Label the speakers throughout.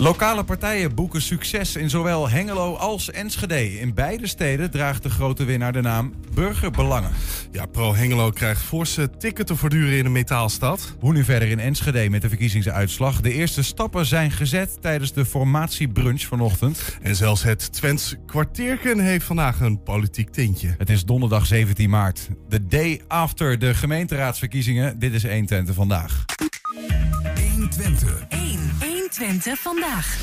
Speaker 1: Lokale partijen boeken succes in zowel Hengelo als Enschede. In beide steden draagt de grote winnaar de naam Burgerbelangen.
Speaker 2: Ja, Pro Hengelo krijgt forse tikken te verduren in de metaalstad.
Speaker 1: Hoe nu verder in Enschede met de verkiezingsuitslag? De eerste stappen zijn gezet tijdens de formatiebrunch vanochtend.
Speaker 2: En zelfs het Twents kwartierken heeft vandaag een politiek tintje.
Speaker 1: Het is donderdag 17 maart, de day after de gemeenteraadsverkiezingen. Dit is 1 Twente vandaag.
Speaker 3: 1 Twente.
Speaker 4: 1. 1 Twente vandaag.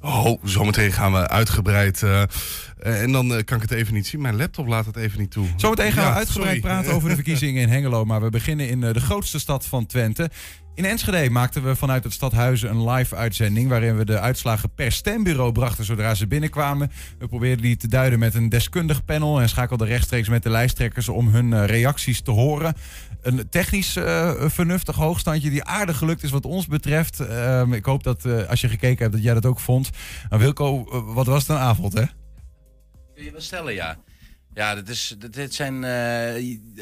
Speaker 2: Oh, zometeen gaan we uitgebreid. eh, eh, en dan eh, kan ik het even niet zien. Mijn laptop laat het even niet toe.
Speaker 1: Zometeen gaan we uitgebreid
Speaker 2: sorry.
Speaker 1: praten over de verkiezingen in Hengelo. Maar we beginnen in de grootste stad van Twente. In Enschede maakten we vanuit het stadhuizen een live uitzending... waarin we de uitslagen per stembureau brachten zodra ze binnenkwamen. We probeerden die te duiden met een deskundig panel... en schakelden rechtstreeks met de lijsttrekkers om hun reacties te horen. Een technisch eh, vernuftig hoogstandje die aardig gelukt is wat ons betreft. Ehm, ik hoop dat eh, als je gekeken hebt dat jij dat ook vond. Nou, Wilco, eh, wat was het een avond, hè?
Speaker 5: Kun je wel stellen, ja. Ja, dit, is, dit, zijn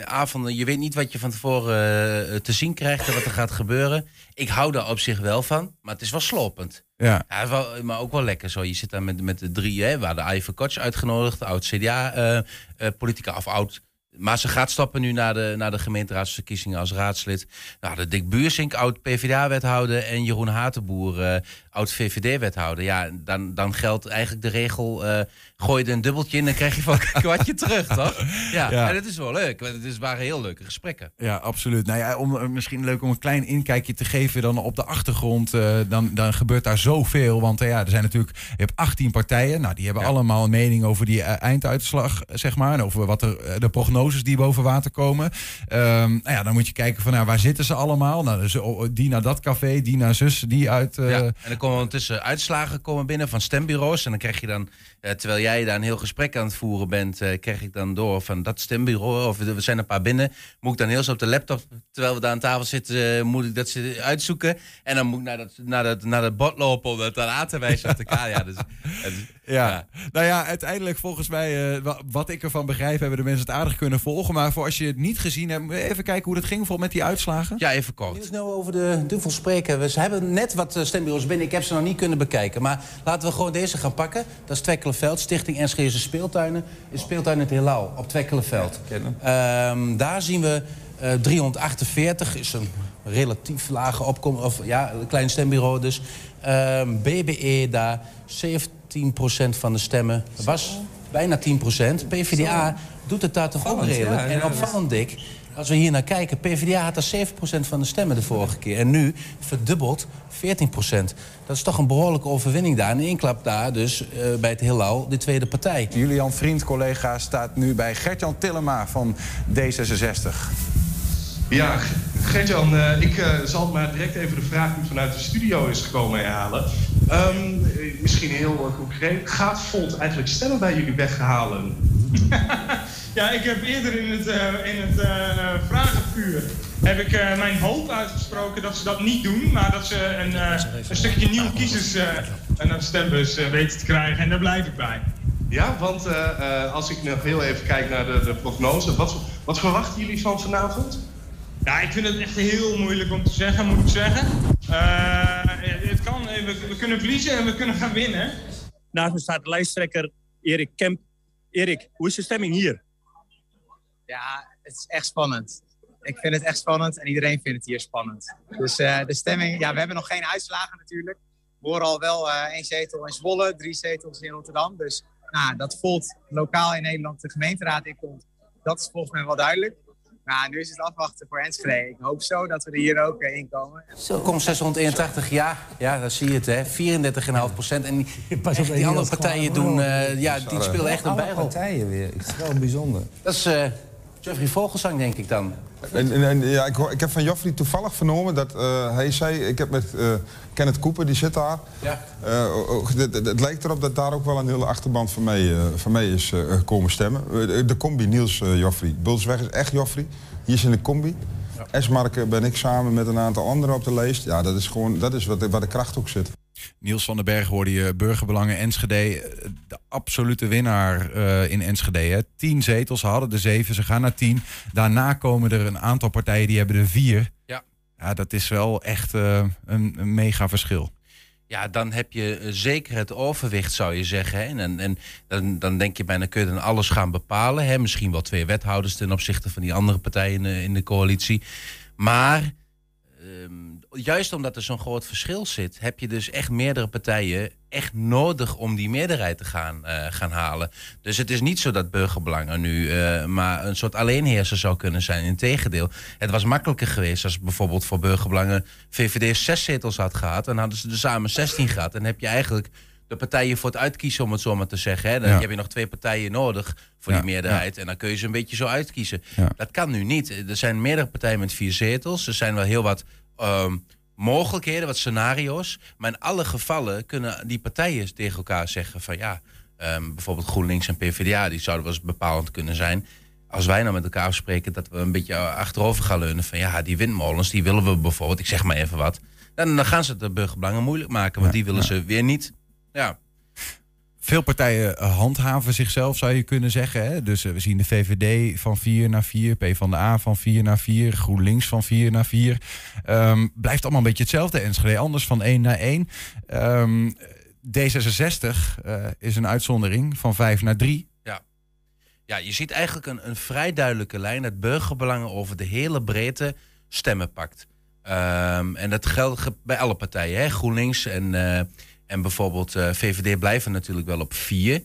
Speaker 5: avonden. Je weet niet wat je van tevoren te zien krijgt en wat er gaat gebeuren. Ik hou daar op zich wel van, maar het is wel slopend.
Speaker 1: Ja.
Speaker 5: Ja, wel, maar ook wel lekker zo. Je zit daar met, met de drie, hè. We hadden Iver Koch uitgenodigd, oud CDA-politica of oud. Maar ze gaat stappen nu naar de, naar de gemeenteraadsverkiezingen als raadslid. Nou, de Dick Buursink, oud PvdA-wethouder. En Jeroen Hatenboer, eh, oud VVD-wethouder. Ja, dan, dan geldt eigenlijk de regel... eh gooi er een dubbeltje in, dan krijg je van een kwartje terug, toch? Ja,
Speaker 1: Ja.
Speaker 5: en dat is wel leuk. Het is, waren heel leuke gesprekken.
Speaker 1: Ja, absoluut. Nou ja, om, eh, misschien leuk om een klein inkijkje te geven dan op de achtergrond. eh, dan, dan gebeurt daar zoveel. Want eh, ja, er zijn natuurlijk, je hebt 18 partijen. Nou, die hebben allemaal een mening over die einduitslag, zeg maar. En over wat er, de prognoses die boven water komen. Ehm, nou ja, dan moet je kijken van nou, waar zitten ze allemaal? Nou, dus, oh, die naar dat café, die naar zus, die uit...
Speaker 5: Ja, en dan komen ondertussen uitslagen komen binnen van stembureaus. En dan krijg je dan, terwijl jij daar een heel gesprek aan het voeren bent, eh, krijg ik dan door van dat stembureau, of er zijn een paar binnen. Moet ik dan heel zo op de laptop, terwijl we daar aan tafel zitten, eh, moet ik dat uitzoeken. En dan moet ik naar dat, naar dat, naar dat bord lopen om dat aan te wijzen op elkaar. Ja, dus,
Speaker 1: Ja.
Speaker 5: Ja.
Speaker 1: nou ja, uiteindelijk volgens mij, eh, wa- wat ik ervan begrijp, hebben de mensen het aardig kunnen volgen. Maar voor als je het niet gezien hebt, even kijken hoe dat ging vol met die uitslagen.
Speaker 5: ja, even kort.
Speaker 6: Heel snel over de duvel spreken. We ze hebben net wat eh, stembureaus binnen. Ik heb ze nog niet kunnen bekijken. Maar laten we gewoon deze gaan pakken. Dat is Twekkelenveld, Stichting Enschede Speeltuinen. Is Speeltuin het Heelal op Twekkelenveld. Ehm, daar zien we eh 348. Is een relatief lage opkomst. Of ja, een klein stembureau dus. Ehm, BBE daar 17% van de stemmen. Was bijna 10%. PvdA doet het daar toch ook redelijk. en opvallend dik. Als we hier naar kijken, PvdA had er 7% van de stemmen de vorige keer. En nu verdubbeld 14%. Dat is toch een behoorlijke overwinning daar. En één klap daar dus eh, bij het Hillel, de tweede partij.
Speaker 1: Julian Vriend, collega, staat nu bij Gertjan Tillema van D66.
Speaker 7: Ja, Gertjan, eh, ik eh, zal maar direct even de vraag die vanuit de studio is gekomen herhalen. Ehm, eh, misschien heel eh, concreet. Gaat Volt eigenlijk stemmen bij jullie weghalen?
Speaker 8: Ja, ik heb eerder in het, eh, in het eh, vragenvuur heb ik mijn hoop uitgesproken dat ze dat niet doen, maar dat ze een, een stukje nieuwe kiezers naar de stembus weten te krijgen. En daar blijf ik bij.
Speaker 7: Ja, want als ik nog heel even kijk naar de, de prognose, wat, wat verwachten jullie van vanavond?
Speaker 8: Ja, ik vind het echt heel moeilijk om te zeggen, moet ik zeggen. Eh, we, we kunnen verliezen en we kunnen gaan winnen.
Speaker 9: Naast me staat de lijsttrekker Erik Kemp. Erik, hoe is de stemming hier?
Speaker 10: Ja, het is echt spannend. Ik vind het echt spannend en iedereen vindt het hier spannend. Dus eh, de stemming, ja, we hebben nog geen uitslagen natuurlijk. We horen al wel eh, één zetel in Zwolle, drie zetels in Rotterdam. Dus nou, dat Volt lokaal in Nederland de gemeenteraad inkomt, dat is volgens mij wel duidelijk. Maar nu is het afwachten voor Enschede. Ik hoop zo dat we er hier ook eh, in komen.
Speaker 6: Zo, kom 681, ja. Ja, daar zie je het, hè. 34,5 procent. En die, echt, die andere partijen doen... eh, ja, die spelen echt een
Speaker 11: Alle
Speaker 6: bijrol.
Speaker 11: partijen weer. Het is wel bijzonder.
Speaker 6: Dat is eh Jeffrey Vogelsang, denk ik dan.
Speaker 12: En, en, en, ja, ik, hoor- ik heb van Joffrey toevallig vernomen dat eh, hij zei... Ik heb met eh, Kenneth Cooper, die zit daar.
Speaker 6: Ja.
Speaker 12: Eh, het, lijkt erop dat daar ook wel een hele achterban van mij, van mij is komen stemmen. De, combi Niels Joffrey. Bulsweg is echt Joffrey. Hier is in de combi. Esmark eh, ben ik samen met een aantal anderen op de lijst. Ja, dat is gewoon dat is wat, waar de kracht ook zit.
Speaker 1: Niels van den Berg hoorde je, Burgerbelangen Enschede. eh, De absolute winnaar eh, in Enschede. Hè. Tien zetels, ze hadden er zeven, ze gaan naar tien. Daarna komen er een aantal partijen die hebben er vier.
Speaker 5: Ja.
Speaker 1: Ja, dat is wel echt eh, een, een mega verschil.
Speaker 5: Ja, dan heb je zeker het overwicht, zou je zeggen. Hè? En, en, en dan, dan denk je bijna, kun je dan alles gaan bepalen. Hè? Misschien wel twee wethouders ten opzichte van die andere partijen in de, in de coalitie. Maar ehm, juist omdat er zo'n groot verschil zit, heb je dus echt meerdere partijen echt nodig om die meerderheid te gaan, eh, gaan halen. Dus het is niet zo dat burgerbelangen nu eh, maar een soort alleenheerser zou kunnen zijn. Integendeel, het was makkelijker geweest als bijvoorbeeld voor burgerbelangen VVD zes zetels had gehad. Dan hadden ze er samen 16 gehad. En heb je eigenlijk de partijen voor het uitkiezen, om het zo maar te zeggen. Hè? Dan
Speaker 1: Ja.
Speaker 5: heb je nog twee partijen nodig voor
Speaker 1: Ja,
Speaker 5: die meerderheid. En dan kun je ze een beetje zo uitkiezen. Dat kan nu niet. Er zijn meerdere partijen met vier zetels. Er zijn wel heel wat ehm, mogelijkheden, wat scenario's. Maar in alle gevallen kunnen die partijen tegen elkaar zeggen van ja, ehm, bijvoorbeeld GroenLinks en PvdA, die zouden wel eens bepalend kunnen zijn. Als wij nou met elkaar afspreken dat we een beetje achterover gaan leunen van ja, die windmolens, die willen we bijvoorbeeld, ik zeg maar even wat. Dan, dan gaan ze het de burgerbelangen moeilijk maken, want die willen ze weer niet. Ja.
Speaker 1: Veel partijen eh, handhaven zichzelf, zou je kunnen zeggen. Hè? Dus eh, we zien de VVD van 4 naar 4, PvdA van 4 naar 4, GroenLinks van 4 naar 4. Ehm, blijft allemaal een beetje hetzelfde, Enschede. Anders van 1 naar 1. Ehm, D66 eh, is een uitzondering van 5 naar 3.
Speaker 5: Ja. ja, je ziet eigenlijk een, een vrij duidelijke lijn dat burgerbelangen over de hele breedte stemmen pakt. Ehm, en dat geldt ge- bij alle partijen. Hè? GroenLinks en, eh, en bijvoorbeeld eh, VVD blijven natuurlijk wel op vier.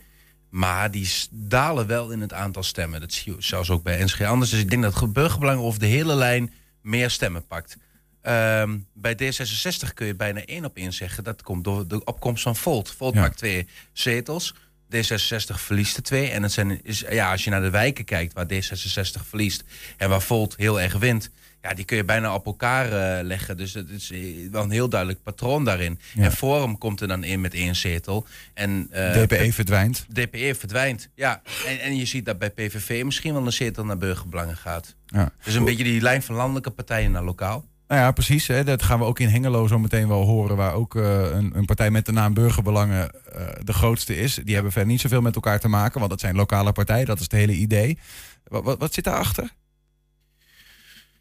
Speaker 5: Maar die dalen wel in het aantal stemmen. Dat zie je zelfs ook bij NSG anders. Dus ik denk dat het burgerbelangen over de hele lijn meer stemmen pakt. Ehm, bij D66 kun je bijna één op één zeggen. Dat komt door de opkomst van Volt. Volt
Speaker 1: Ja.
Speaker 5: maakt twee zetels. D66 verliest er twee. En het zijn, is, ja, als je naar de wijken kijkt waar D66 verliest en waar Volt heel erg wint, ja, die kun je bijna op elkaar eh, leggen. Dus het is eh, wel een heel duidelijk patroon daarin.
Speaker 1: Ja.
Speaker 5: En Forum komt er dan in met één zetel. En, eh,
Speaker 1: DPE verdwijnt.
Speaker 5: DPE verdwijnt, ja. En, en je ziet dat bij PVV misschien wel een zetel naar burgerbelangen gaat.
Speaker 1: Ja.
Speaker 5: Dus een beetje die lijn van landelijke partijen naar lokaal.
Speaker 1: Nou ja, precies. Hè. Dat gaan we ook in Hengelo zo meteen wel horen. Waar ook eh, een, een partij met de naam Burgerbelangen eh, de grootste is. Die hebben verder niet zoveel met elkaar te maken. Want dat zijn lokale partijen. Dat is het hele idee. Wat, wat, wat zit daarachter?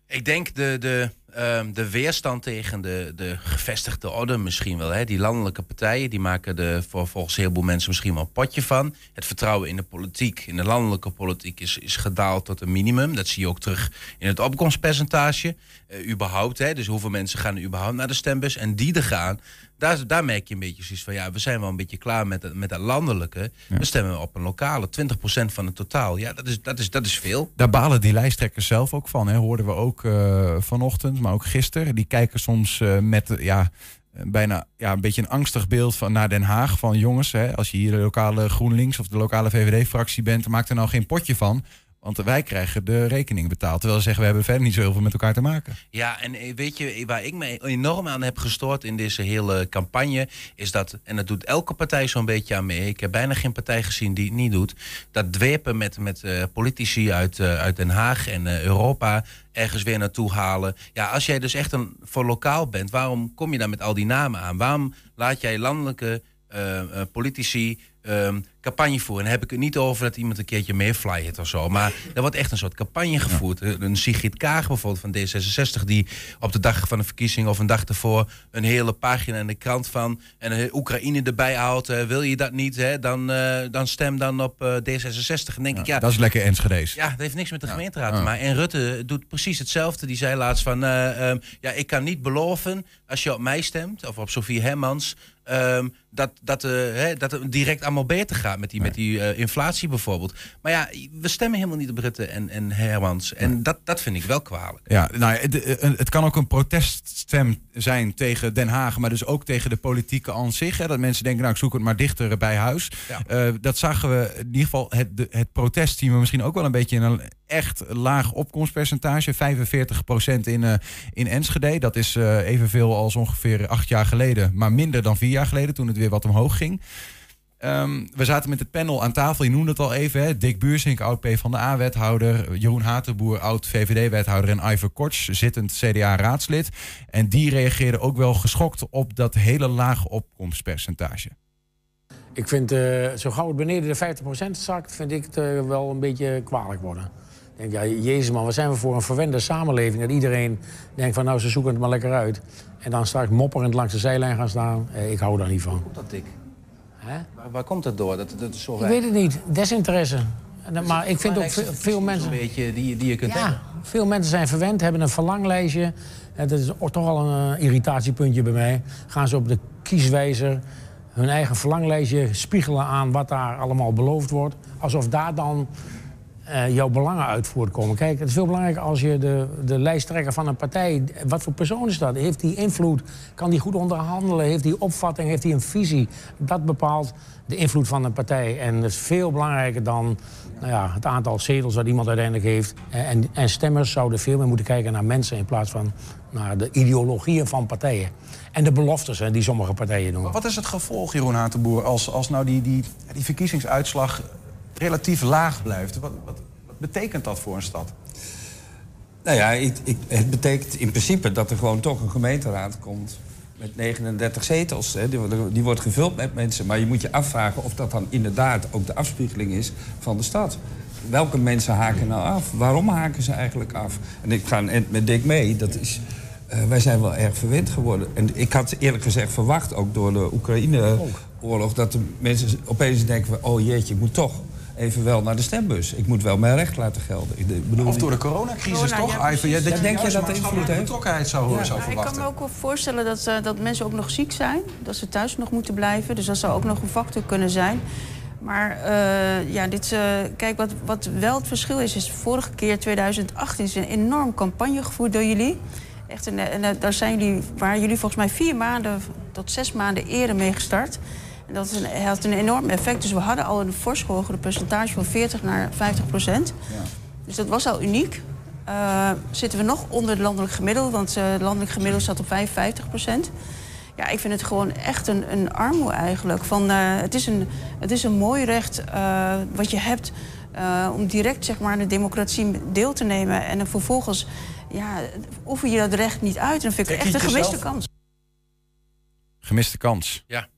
Speaker 5: Ik denk de, de, ehm, de weerstand tegen de, de gevestigde orde misschien wel. Hè. Die landelijke partijen die maken er voor, volgens een heleboel mensen misschien wel een potje van. Het vertrouwen in de politiek, in de landelijke politiek, is, is gedaald tot een minimum. Dat zie je ook terug in het opkomstpercentage. Eh, überhaupt, hè. dus hoeveel mensen gaan er überhaupt naar de stembus. En die er gaan, daar, daar merk je een beetje zoiets van... ja, we zijn wel een beetje klaar met, het- met dat landelijke. We stemmen op een lokale, 20% van het totaal. Ja, dat is, dat is, dat is veel.
Speaker 1: Daar balen die lijsttrekkers zelf ook van. Hè. Hoorden we ook eh, vanochtend, maar ook gisteren. Die kijken soms eh, met eh, ja, eh, bijna ja, een beetje een angstig beeld van, naar Den Haag. Van jongens, hè, als je hier de lokale GroenLinks of de lokale VVD-fractie bent... maak er nou geen potje van. Want wij krijgen de rekening betaald. Terwijl ze zeggen, we hebben verder niet zo heel veel met elkaar te maken.
Speaker 5: Ja, en weet je waar ik me enorm aan heb gestoord in deze hele campagne, is dat, en dat doet elke partij zo'n beetje aan mee. Ik heb bijna geen partij gezien die het niet doet. Dat dwepen met, met politici uit, uit Den Haag en Europa ergens weer naartoe halen. Ja, als jij dus echt een, voor lokaal bent, waarom kom je dan met al die namen aan? Waarom laat jij landelijke eh, eh, politici ehm, campagne voeren? En dan heb ik het niet over dat iemand een keertje meeflyt of zo. Maar er wordt echt een soort campagne gevoerd. Een Sigrid Kaag bijvoorbeeld van D66... die op de dag van de verkiezing of een dag ervoor... een hele pagina in de krant van... en Oekraïne erbij houdt. eh, wil je dat niet, hè? Dan, eh, dan stem dan op eh, D66. Dan denk ik, ja,
Speaker 1: Dat is lekker Enschede's.
Speaker 5: ja, dat heeft niks met de gemeenteraad te maken. En Rutte doet precies hetzelfde. Die zei laatst van... eh, ehm, ja, ik kan niet beloven als je op mij stemt... of op Sofie Hermans... ehm, dat, dat, hè, dat het direct allemaal beter gaat. Met die, met die eh, inflatie bijvoorbeeld. Maar ja, we stemmen helemaal niet op Rutte en, en Hermans. En dat, dat vind ik wel kwalijk.
Speaker 1: Ja, nou, de- eh, het kan ook een proteststem zijn tegen Den Haag, maar dus ook tegen de politieke aan zich. Hè, dat mensen denken, nou ik zoek het maar dichter bij huis. Eh, dat zagen we in ieder geval, het, de- het protest zien we misschien ook wel een beetje in een echt laag opkomstpercentage. 45% in, in Enschede. Dat is evenveel als ongeveer acht jaar geleden, maar minder dan vier jaar geleden toen het weer wat omhoog ging. Ehm, we zaten met het panel aan tafel, je noemde het al even. Hè? Dick Buursink, oud P van de A-wethouder. Jeroen Hatenboer, oud VVD-wethouder. En Iver Korts, zittend CDA-raadslid. En die reageerden ook wel geschokt op dat hele lage opkomstpercentage.
Speaker 13: Ik vind, eh, zo gauw het beneden de 50% zakt, vind ik het eh, wel een beetje kwalijk worden. Ik denk, ja, jezus man, wat zijn we voor een verwende samenleving... dat iedereen denkt van, nou, ze zoeken het maar lekker uit. En dan straks mopperend langs de zijlijn gaan staan. Eh, ik hou daar niet van.
Speaker 6: Komt dat Waar, waar komt dat door? Dat, dat is zo
Speaker 13: Ik weet het niet, desinteresse. Dat- Maar ik vind ook veel, mensen...
Speaker 6: Een beetje die, die je kunt
Speaker 13: Ja,
Speaker 6: hebben.
Speaker 13: veel mensen zijn verwend, hebben een verlanglijstje. En dat is toch al een eh, irritatiepuntje bij mij. Gaan ze op de kieswijzer hun eigen verlanglijstje spiegelen aan wat daar allemaal beloofd wordt. Alsof daar dan eh, jouw belangen uit voortkomen. Kijk, het is veel belangrijker als je de, de lijsttrekker van een partij... Wat voor persoon is dat? Heeft die invloed? Kan die goed onderhandelen? Heeft die opvatting? Heeft die een visie? Dat bepaalt de invloed van een partij. En dat is veel belangrijker dan nou ja, het aantal zetels dat iemand uiteindelijk heeft. Eh, En, en stemmers zouden veel meer moeten kijken naar mensen... in plaats van naar de ideologieën van partijen. En de beloftes hè, die sommige partijen doen.
Speaker 14: Wat is het gevolg, Jeroen Hatenboer, als, als nou die, die, die verkiezingsuitslag relatief laag blijft? Wat, wat, betekent dat voor een stad?
Speaker 11: Nou ja, het betekent in principe dat er gewoon toch een gemeenteraad komt met 39 zetels. Hè. Die, die wordt gevuld met mensen. Maar je moet je afvragen of dat dan inderdaad ook de afspiegeling is van de stad. Welke mensen haken nou af? Waarom haken ze eigenlijk af? En ik ga met Dick mee. Dat is, eh, wij zijn wel erg verwend geworden. En ik had eerlijk gezegd verwacht, ook door de Oekraïne-oorlog... dat de mensen opeens denken van, oh jeetje, ik moet toch even wel naar de stembus. Ik moet wel mijn recht laten gelden. Ik bedoel,
Speaker 14: Of door de coronacrisis,
Speaker 15: Corona,
Speaker 14: toch,
Speaker 15: ja,
Speaker 14: dat
Speaker 11: Ja,
Speaker 14: je
Speaker 11: denk je dat invloed heeft?
Speaker 14: betrokkenheid zou, zou
Speaker 15: Ja, ik
Speaker 14: verwachten?
Speaker 15: kan me ook wel voorstellen dat, eh, dat mensen ook nog ziek zijn. Dat ze thuis nog moeten blijven. Dus dat zou ook nog een factor kunnen zijn. Maar eh, ja, dit, eh, kijk, wat, wat wel het verschil is, is vorige keer 2018 is een enorm campagne gevoerd door jullie. Echt een, en, daar zijn jullie, waren jullie volgens mij vier maanden tot zes maanden eerder mee gestart. En dat is een, had een enorm effect. Dus we hadden al een fors gehogere percentage van 40 naar 50 procent. Dus dat was al uniek. Eh, zitten we nog onder het landelijk gemiddelde, want eh, het landelijk gemiddelde staat op 55 procent. Ja, ik vind het gewoon echt een, een armoede eigenlijk. Van, eh, het, is een, het is een mooi recht eh, wat je hebt eh, om direct zeg maar, aan de democratie deel te nemen. En dan vervolgens ja, oefen je dat recht niet uit. En dan vind ik het echt een gemiste kans.
Speaker 1: Gemiste kans.
Speaker 5: Ja.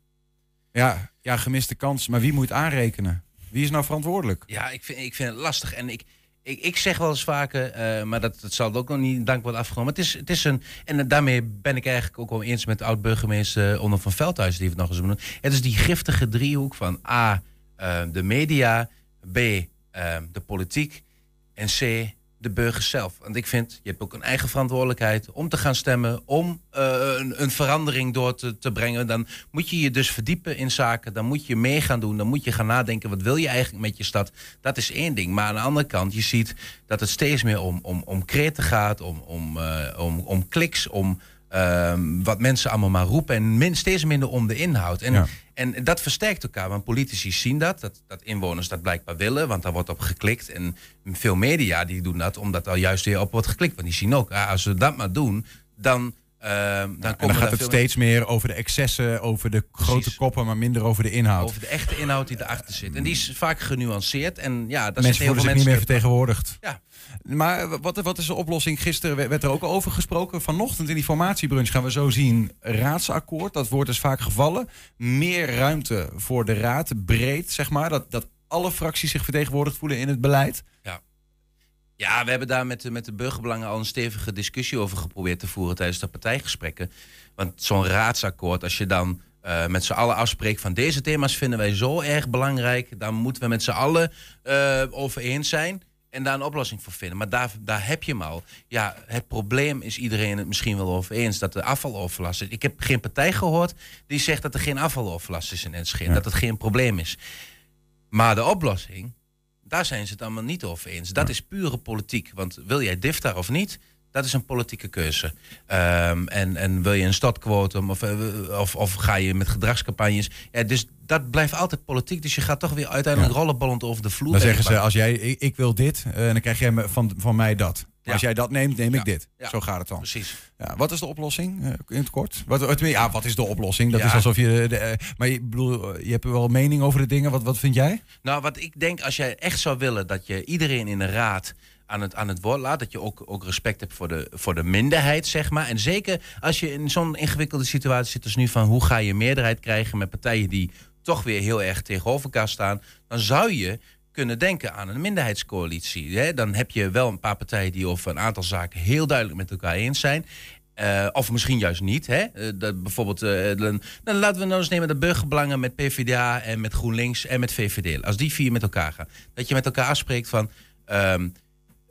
Speaker 1: Ja, ja, gemiste kans. Maar wie moet aanrekenen? Wie is nou verantwoordelijk?
Speaker 5: Ja, ik vind, ik vind het lastig. En ik, ik, zeg wel eens vaker, eh, maar dat, dat zal ook nog niet dank worden afgenomen. Het is, het is een, en daarmee ben ik eigenlijk ook wel eens met oud-burgemeester Onder van Veldhuis, die het nog eens benoemd. Het is die giftige driehoek van A, eh, de media, B, eh, de politiek en C, de burgers zelf. Want ik vind, je hebt ook een eigen verantwoordelijkheid om te gaan stemmen, om eh, een, een verandering door te, te brengen. Dan moet je je dus verdiepen in zaken, dan moet je mee gaan doen, dan moet je gaan nadenken, wat wil je eigenlijk met je stad? Dat is één ding. Maar aan de andere kant, je ziet dat het steeds meer om, om, om kreten gaat, om, om, eh, om, om kliks, om ehm, wat mensen allemaal maar roepen en min, steeds minder om de inhoud. En,
Speaker 1: Ja.
Speaker 5: en dat versterkt elkaar, want politici zien dat, dat, dat inwoners dat blijkbaar willen, want daar wordt op geklikt. En veel media die doen dat omdat er juist weer op wordt geklikt. Want die zien ook, ah, als we dat maar doen, dan, ehm, dan daar
Speaker 1: gaat het steeds meer over de excessen, over de grote koppen, maar minder over de inhoud.
Speaker 5: over de echte inhoud die erachter zit. En die is vaak genuanceerd. En ja, dat
Speaker 1: mensen voelen zich niet meer vertegenwoordigd.
Speaker 5: Ja.
Speaker 1: Maar wat, wat is de oplossing? Gisteren werd- werd er ook over gesproken. Vanochtend in die formatiebrunch gaan we zo zien. Raadsakkoord, dat woord is vaak gevallen. Meer ruimte voor de raad, breed zeg maar. Dat, dat alle fracties zich vertegenwoordigd voelen in het beleid.
Speaker 5: Ja. Ja, we hebben daar met de, met de burgerbelangen al een stevige discussie over geprobeerd te voeren tijdens de partijgesprekken. Want zo'n raadsakkoord, als je dan eh, met z'n allen afspreekt van deze thema's vinden wij zo erg belangrijk, dan moeten we met z'n allen eh over eens zijn en daar een oplossing voor vinden. Maar daar, daar heb je hem al. Ja, het probleem is iedereen het misschien wel over eens dat er afvaloverlast is. Ik heb geen partij gehoord die zegt dat er geen afvaloverlast is in Enschede, dat het geen probleem is. Maar de oplossing, daar zijn ze het allemaal niet over eens. Dat is pure politiek. Want wil jij DIFTA of niet, dat is een politieke keuze. Ehm, en, en wil je een stadquotum of, eh, of, of ga je met gedragscampagnes. Ja, dus dat blijft altijd politiek. Dus je gaat toch weer uiteindelijk rollenballend over de vloer.
Speaker 1: Dan zeggen ze, als jij, ik, ik wil dit, eh, dan krijg jij me- van, van mij dat.
Speaker 5: Ja.
Speaker 1: Als jij dat neemt, neem ik dit.
Speaker 5: Ja.
Speaker 1: Zo gaat het dan.
Speaker 5: Precies.
Speaker 1: Ja, wat is de oplossing, eh, in het kort? Wat, ja, wat is de oplossing? Dat is alsof je... De, eh, maar je, bedoel, je hebt wel mening over de dingen. Wat, wat vind jij?
Speaker 5: Nou, wat ik denk, als jij echt zou willen dat je iedereen in de raad aan het, aan het woord laat, dat je ook, ook respect hebt voor de, voor de minderheid, zeg maar. En zeker als je in zo'n ingewikkelde situatie zit als nu van hoe ga je meerderheid krijgen met partijen die toch weer heel erg tegenover elkaar staan, dan zou je kunnen denken aan een minderheidscoalitie. Hè? Dan heb je wel een paar partijen die over een aantal zaken heel duidelijk met elkaar eens zijn. Eh, of misschien juist niet. Hè? Eh, dat bijvoorbeeld, eh, dan, dan laten we nou eens nemen de burgerbelangen met PvdA en met GroenLinks en met VVD. Als die vier met elkaar gaan. Dat je met elkaar afspreekt van. ehm,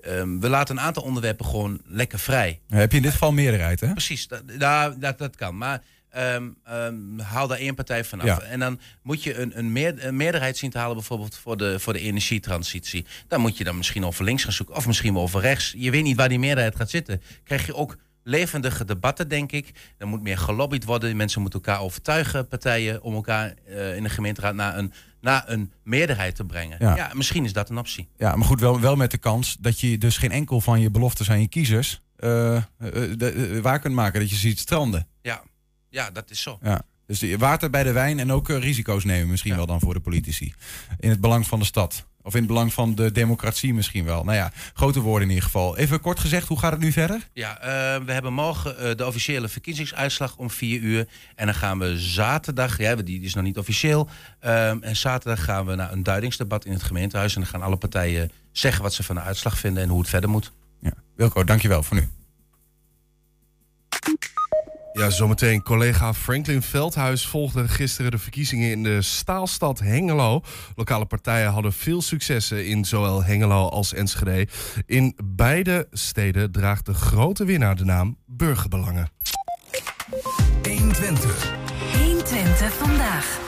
Speaker 5: ehm, we laten een aantal onderwerpen gewoon lekker vrij.
Speaker 1: heb je in dit geval meerderheid, hè?
Speaker 5: Precies, dat, nou, dat, dat kan. Maar ehm, ehm, haal daar één partij vanaf.
Speaker 1: Ja.
Speaker 5: En dan moet je een, een, meer, een meerderheid zien te halen, bijvoorbeeld voor de, voor de energietransitie. Dan moet je dan misschien over links gaan zoeken, of misschien wel over rechts. Je weet niet waar die meerderheid gaat zitten. Krijg je ook levendige debatten, denk ik. Er moet meer gelobbyd worden. Mensen moeten elkaar overtuigen, partijen, om elkaar eh, in de gemeenteraad naar een, naar een meerderheid te brengen.
Speaker 1: Ja.
Speaker 5: Ja. misschien is dat een optie.
Speaker 1: Ja, maar goed, wel, wel met de kans dat je dus geen enkel van je beloftes aan je kiezers eh, eh, waar kunt maken. Dat je ziet stranden.
Speaker 5: Ja, ja dat is zo.
Speaker 1: Ja. Dus water bij de wijn en ook eh, risico's nemen misschien wel dan voor de politici. In het belang van de stad. Of in het belang van de democratie misschien wel. Nou ja, grote woorden in ieder geval. Even kort gezegd, hoe gaat het nu verder?
Speaker 5: Ja, eh, we hebben morgen eh, de officiële verkiezingsuitslag om vier uur. En dan gaan we zaterdag, ja, die is nog niet officieel. en zaterdag gaan we naar een duidingsdebat in het gemeentehuis. En dan gaan alle partijen zeggen wat ze van de uitslag vinden en hoe het verder moet.
Speaker 1: Wilco, dankjewel voor nu.
Speaker 2: Ja, zometeen collega Franklin Veldhuis volgde gisteren de verkiezingen in de staalstad Hengelo. Lokale partijen hadden veel successen in zowel Hengelo als Enschede. In beide steden draagt de grote winnaar de naam Burgerbelangen.
Speaker 16: 120.
Speaker 4: 120 vandaag.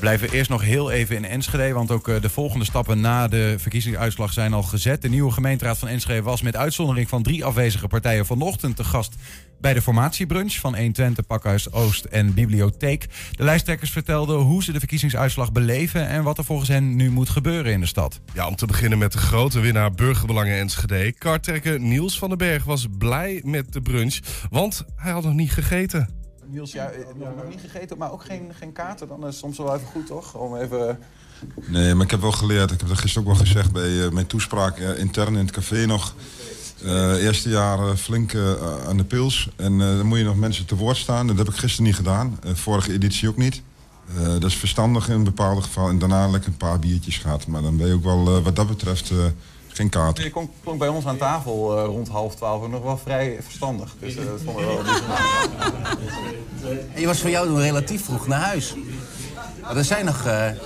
Speaker 1: Blijven eerst nog heel even in Enschede, want ook eh, de volgende stappen na de verkiezingsuitslag zijn al gezet. De nieuwe gemeenteraad van Enschede was met uitzondering van drie afwezige partijen vanochtend te gast bij de formatiebrunch van 120, Pakhuis Oost en Bibliotheek. De lijsttrekkers vertelden hoe ze de verkiezingsuitslag beleven en wat er volgens hen nu moet gebeuren in de stad.
Speaker 2: Ja, om te beginnen met de grote winnaar Burgerbelangen Enschede. Kartrekker Niels van den Berg was blij met de brunch, want hij had nog niet gegeten.
Speaker 14: Niels, ja, eh, nog, nog niet gegeten, maar ook geen, geen kaarten. Dan is het soms wel even goed, toch? Om even...
Speaker 12: Nee, maar ik heb wel geleerd. Ik heb dat gisteren ook wel gezegd bij eh, mijn toespraak eh, intern in het café nog. Eh, eerste jaar eh, flink eh, aan de pils. En eh, dan moet je nog mensen te woord staan. Dat heb ik gisteren niet gedaan. Eh, vorige editie ook niet. Eh, dat is verstandig in bepaalde gevallen. En daarna lekker een paar biertjes gehad. Maar dan ben je ook wel, eh, wat dat betreft, eh, geen kaart.
Speaker 14: Je klonk, klonk bij ons aan tafel eh, rond half twaalf nog wel vrij verstandig. Dus eh, dat vonden we wel bijzonder.
Speaker 6: En je was voor jou relatief vroeg naar huis. Maar er zijn nog, eh, er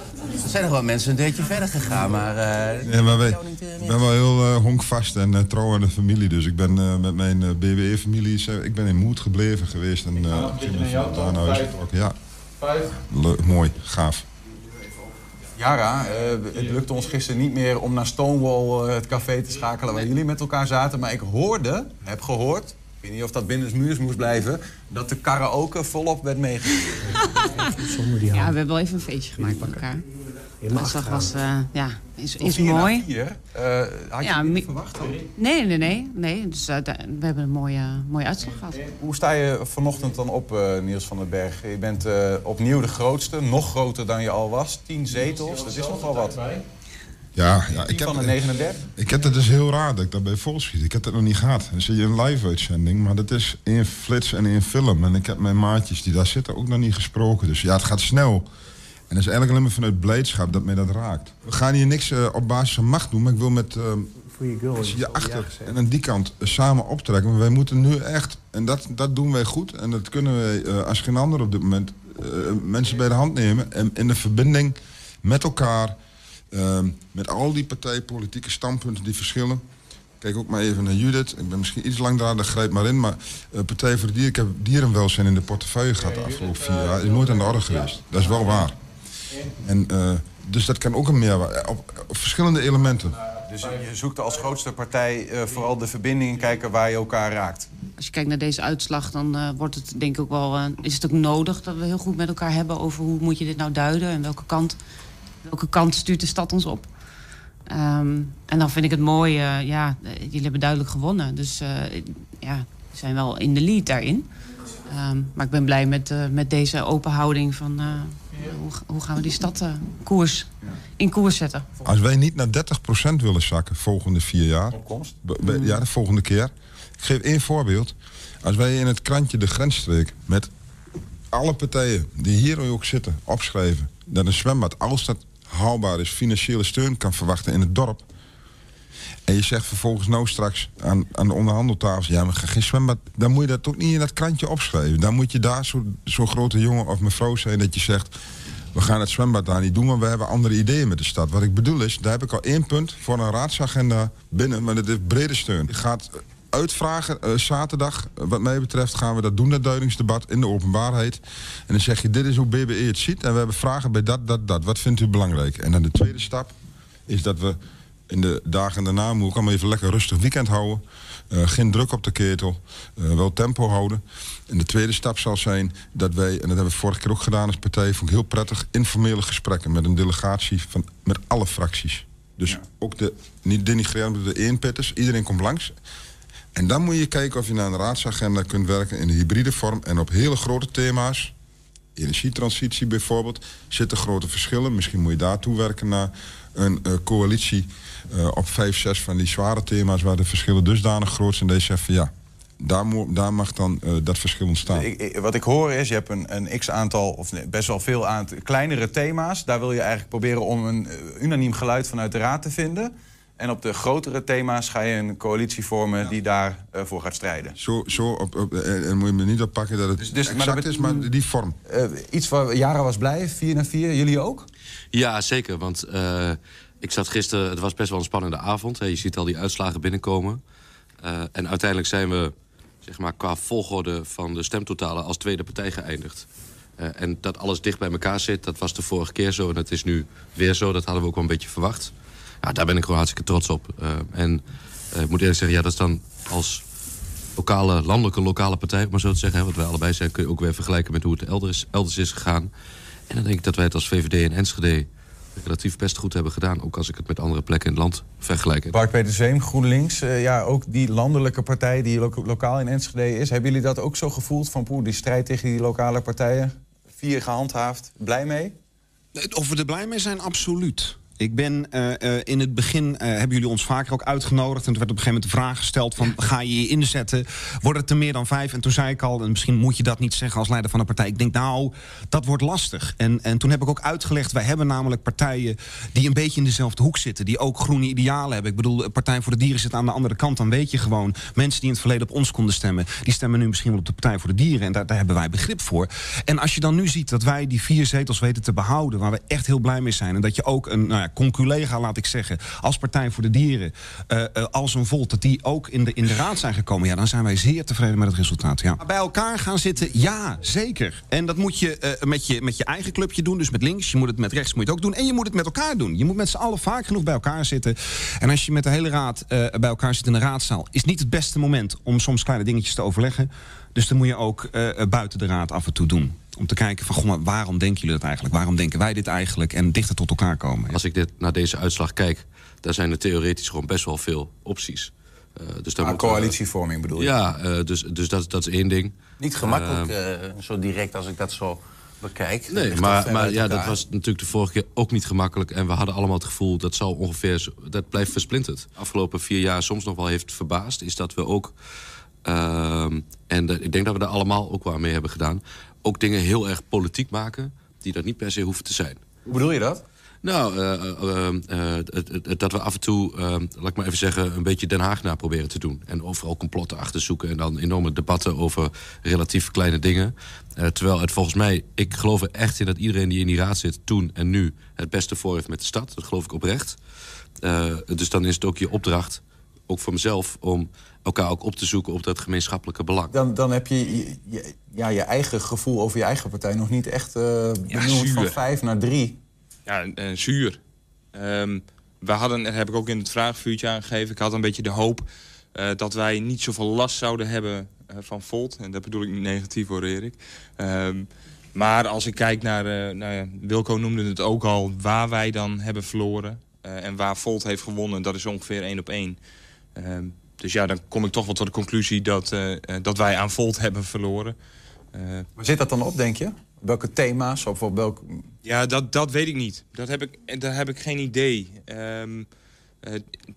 Speaker 6: zijn nog wel mensen een deurtje verder gegaan, maar... eh,
Speaker 12: Ja, maar wij, ik ben wel heel eh, honkvast en eh, trouw aan de familie. Dus ik ben eh, met mijn BWE-familie, ik ben in Moed gebleven geweest. En uh, naar. Ja, leuk, mooi, gaaf.
Speaker 14: Yara, eh, het lukte ons gisteren niet meer om naar Stonewall eh, het café te schakelen waar jullie met elkaar zaten. Maar ik hoorde, heb gehoord, ik weet niet of dat binnen muurs moest blijven, dat de karaoke volop werd meegegeven.
Speaker 17: Ja, we hebben wel even een feestje gemaakt met elkaar. De uitslag was, eh, ja, is, is mooi.
Speaker 14: vier, eh, had je
Speaker 17: Ja,
Speaker 14: niet verwacht? dan?
Speaker 17: Nee, nee, nee. nee. Dus, eh, we hebben een mooie, mooie uitslag gehad.
Speaker 14: Hoe sta je vanochtend dan op, eh, Niels van den Berg? Je bent eh, opnieuw de grootste, nog groter dan je al was. Tien zetels, dat is nogal wat.
Speaker 12: Ja, ja ik heb,
Speaker 14: van de 39.
Speaker 12: Ik heb het dus heel raar dat ik daarbij volschiet. Ik heb het nog niet gehad. Dan zie je een live-uitzending, maar dat is in flits en in film. En ik heb mijn maatjes die daar zitten ook nog niet gesproken. Dus ja, het gaat snel. En dat is eigenlijk alleen maar vanuit blijdschap dat mij dat raakt. We gaan hier niks eh, op basis van macht doen, maar ik wil met uh, je achter en aan die kant eh, samen optrekken. Maar wij moeten nu echt, en dat, dat doen wij goed, en dat kunnen wij eh, als geen ander op dit moment, eh, mensen bij de hand nemen. En in de verbinding met elkaar, eh, met al die partijpolitieke standpunten die verschillen. Kijk ook maar even naar Judith. Ik ben misschien iets langdradig, grijp maar in. Maar uh, Partij voor de Dier, ik heb dierenwelzijn in de portefeuille gehad de afgelopen vier jaar. Is nooit aan de orde geweest. Dat is wel waar. En uh, dus dat kan ook een meerwaarde. Op, op verschillende elementen.
Speaker 14: Dus je zoekt als grootste partij eh, vooral de verbinding en kijken waar je elkaar raakt.
Speaker 17: Als je kijkt naar deze uitslag, dan eh, wordt het denk ik ook wel, eh, is het ook nodig dat we heel goed met elkaar hebben over hoe moet je dit nou duiden en welke kant, welke kant stuurt de stad ons op. Ehm, en dan vind ik het mooi, eh, ja, eh, jullie hebben duidelijk gewonnen. Dus eh, ja, we zijn wel in de lead daarin. Ehm, maar ik ben blij met, eh, met deze open houding van eh, hoe, hoe gaan we die stad eh, koers, in koers zetten.
Speaker 12: Als wij niet naar 30% willen zakken volgende vier jaar. Ja, de volgende keer. Ik geef één voorbeeld. Als wij in het krantje de grensstreek met alle partijen die hier ook zitten opschrijven dat een zwembad, als dat haalbaar is, financiële steun kan verwachten in het dorp. En je zegt vervolgens nou straks aan, aan de onderhandeltafel, ja, maar geen zwembad, dan moet je dat ook niet in dat krantje opschrijven. Dan moet je daar zo'n zo grote jongen of mevrouw zijn dat je zegt, we gaan het zwembad daar niet doen, maar we hebben andere ideeën met de stad. Wat ik bedoel is, daar heb ik al één punt voor een raadsagenda binnen, maar dat heeft brede steun. Je gaat uitvragen, eh, zaterdag, wat mij betreft, gaan we dat doen, dat duidingsdebat in de openbaarheid. En dan zeg je, dit is hoe BBE het ziet en we hebben vragen bij dat, dat, dat. Wat vindt u belangrijk? En dan de tweede stap is dat we in de dagen daarna moet ik allemaal even lekker rustig weekend houden. Eh, geen druk op de ketel. eh, wel tempo houden. En de tweede stap zal zijn dat wij, en dat hebben we vorige keer ook gedaan als partij, vond ik heel prettig, informele gesprekken met een delegatie van met alle fracties. Dus ook de, niet denigrerend, de eenpitters. Iedereen komt langs. En dan moet je kijken of je naar een raadsagenda kunt werken in een hybride vorm en op hele grote thema's. Energietransitie bijvoorbeeld, zitten grote verschillen. Misschien moet je daartoe werken naar een eh, coalitie op vijf, zes van die zware thema's waar de verschillen dusdanig groot zijn. Dat je zegt van ja, daar, mo- daar mag dan eh, dat verschil ontstaan.
Speaker 14: Ik, ik- wat ik hoor is, je hebt een, een x-aantal, of nee, best wel veel aan kleinere thema's. Daar wil je eigenlijk proberen om een eh, unaniem geluid vanuit de raad te vinden. En op de grotere thema's ga je een coalitie vormen die daarvoor voor gaat strijden.
Speaker 12: Zo, zo op, op, en, moet je me niet oppakken dat het
Speaker 14: Dus- dus- maar
Speaker 12: exact
Speaker 14: dat bet-
Speaker 12: is, maar die vorm.
Speaker 14: Eh, iets waar Jara was blij, 4 naar 4. Jullie ook?
Speaker 16: Ja, zeker. Want eh, ik zat gisteren, het was best wel een spannende avond. Je ziet al die uitslagen binnenkomen. Eh, en uiteindelijk zijn we, zeg maar, qua volgorde van de stemtotalen als tweede partij geëindigd. Eh, en dat alles dicht bij elkaar zit, dat was de vorige keer zo. En dat is nu weer zo. Dat hadden we ook wel een beetje verwacht. Ja, daar ben ik gewoon hartstikke trots op. Eh, en ik moet eerlijk zeggen, ja, dat is dan als lokale, landelijke lokale partij, om maar zo te zeggen, hè, wat wij allebei zijn, kun je ook weer vergelijken met hoe het elders, elders is gegaan. En dan denk ik dat wij het als VVD en Enschede relatief best goed hebben gedaan. Ook als ik het met andere plekken in het land vergelijk.
Speaker 14: Bart Peter Zweem, GroenLinks. eh, ja, ook die landelijke partij die lo- lokaal in Enschede is. Hebben jullie dat ook zo gevoeld van poeh, die strijd tegen die lokale partijen? Vier gehandhaafd. Blij mee?
Speaker 18: Of we er blij mee zijn, absoluut. Ik ben eh, eh, in het begin, eh, hebben jullie ons vaker ook uitgenodigd... en toen werd op een gegeven moment de vraag gesteld van... ga je je inzetten, wordt het er meer dan vijf? En toen zei ik al, en misschien moet je dat niet zeggen als leider van een partij... ik denk, nou, dat wordt lastig. En, en toen heb ik ook uitgelegd, wij hebben namelijk partijen... die een beetje in dezelfde hoek zitten, die ook groene idealen hebben. Ik bedoel, Partij voor de Dieren zit aan de andere kant. Dan weet je gewoon, mensen die in het verleden op ons konden stemmen... die stemmen nu misschien wel op de Partij voor de Dieren. En daar, daar hebben wij begrip voor. En als je dan nu ziet dat wij die vier zetels weten te behouden... waar we echt heel blij mee zijn... en dat je ook een nou ja, conculega, laat ik zeggen... als Partij voor de Dieren, eh, eh, als een Volt... dat die ook in de, in de raad zijn gekomen... ja, dan zijn wij zeer tevreden met het resultaat. Ja. Bij elkaar gaan zitten, ja, zeker. En dat moet je, eh, met je met je eigen clubje doen, dus met links. Je moet het met rechts moet je het ook doen. En je moet het met elkaar doen. Je moet met z'n allen vaak genoeg bij elkaar zitten. En als je met de hele raad bij elkaar zit in de raadzaal... is niet het beste moment om soms kleine dingetjes te overleggen. Dus dan moet je ook buiten de raad af en toe doen. Om te kijken van, goh, maar waarom denken jullie dat eigenlijk? Waarom denken wij dit eigenlijk? En dichter tot elkaar komen.
Speaker 16: Als ik dit naar deze uitslag kijk, daar zijn er theoretisch gewoon best wel veel opties. Eh, dus daar
Speaker 14: Ah,
Speaker 16: we-
Speaker 14: coalitievorming bedoel je?
Speaker 16: Ja, eh, dus, dus dat, dat is één ding.
Speaker 6: Niet gemakkelijk,
Speaker 16: Eh,
Speaker 6: eh, zo direct als ik dat zo bekijk.
Speaker 16: Nee, maar, maar ja, dat was natuurlijk de vorige keer ook niet gemakkelijk. En we hadden allemaal het gevoel dat zal ongeveer. zo- Dat blijft versplinterd. Afgelopen vier jaar soms nog wel heeft verbaasd. Is dat we ook. ehm, en dat- ik denk dat we daar allemaal ook wel mee hebben gedaan. Ook dingen heel erg politiek maken. die dat niet per se hoeven te zijn.
Speaker 14: Hoe bedoel je dat?
Speaker 16: Nou, eh, eh, eh, dat we af en toe, laat ik maar even zeggen, een beetje Den Haag na proberen te doen. En overal complotten achter zoeken en dan enorme debatten over relatief kleine dingen. Terwijl het volgens mij, ik geloof er echt in dat iedereen die in die raad zit, toen en nu, het beste voor heeft met de stad. Dat geloof ik oprecht. Dus dan is het ook je opdracht, ook voor mezelf, om elkaar ook op te zoeken op dat gemeenschappelijke belang.
Speaker 14: Dan, dan heb je, je, je- ja, je eigen gevoel over je eigen partij nog niet echt eh benoemd van vijf naar drie.
Speaker 19: ja, zuur. Ehm, we hadden, dat heb ik ook in het vraagvuurtje aangegeven... ik had een beetje de hoop eh, dat wij niet zoveel last zouden hebben eh, van Volt. En dat bedoel ik niet negatief hoor, Erik. Ehm, maar als ik kijk naar, eh, nou ja, Wilco noemde het ook al... waar wij dan hebben verloren eh, en waar Volt heeft gewonnen... dat is ongeveer één op één. Ehm, dus ja, dan kom ik toch wel tot de conclusie dat, eh, eh, dat wij aan Volt hebben verloren. Eh,
Speaker 1: Waar zit dat dan op, denk je? Welke thema's of op welk...
Speaker 19: ja, dat, dat weet ik niet. Dat heb ik, daar heb ik geen idee. Ehm, eh,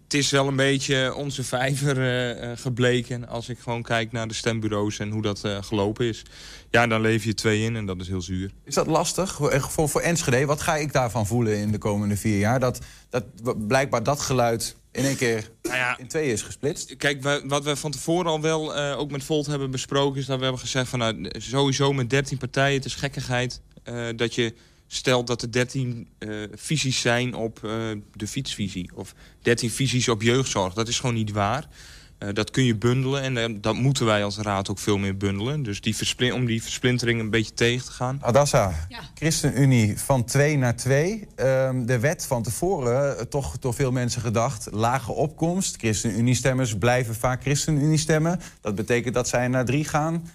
Speaker 19: het is wel een beetje onze vijver gebleken... als ik gewoon kijk naar de stembureaus en hoe dat gelopen is. Ja, dan leef je twee in en dat is heel zuur.
Speaker 1: Is dat lastig voor, voor, voor Enschede? Wat ga ik daarvan voelen in de komende vier jaar? Dat, dat blijkbaar dat geluid in één keer in twee is gesplitst?
Speaker 19: Kijk, wa- wat we van tevoren al wel eh, ook met Volt hebben besproken... is dat we hebben gezegd van nou, sowieso met 13 partijen... het is gekkigheid eh, dat je stelt dat er 13 eh, visies zijn op de fietsvisie... of 13 visies op jeugdzorg. Dat is gewoon niet waar. Eh, dat kun je bundelen en eh, dat moeten wij als raad ook veel meer bundelen. Dus die om die versplintering een beetje tegen te gaan.
Speaker 1: Adassa, ChristenUnie van 2 naar 2. de wet van tevoren, eh, toch door veel mensen gedacht, lage opkomst. ChristenUnie-stemmers blijven vaak ChristenUnie stemmen. Dat betekent dat zij naar 3 gaan.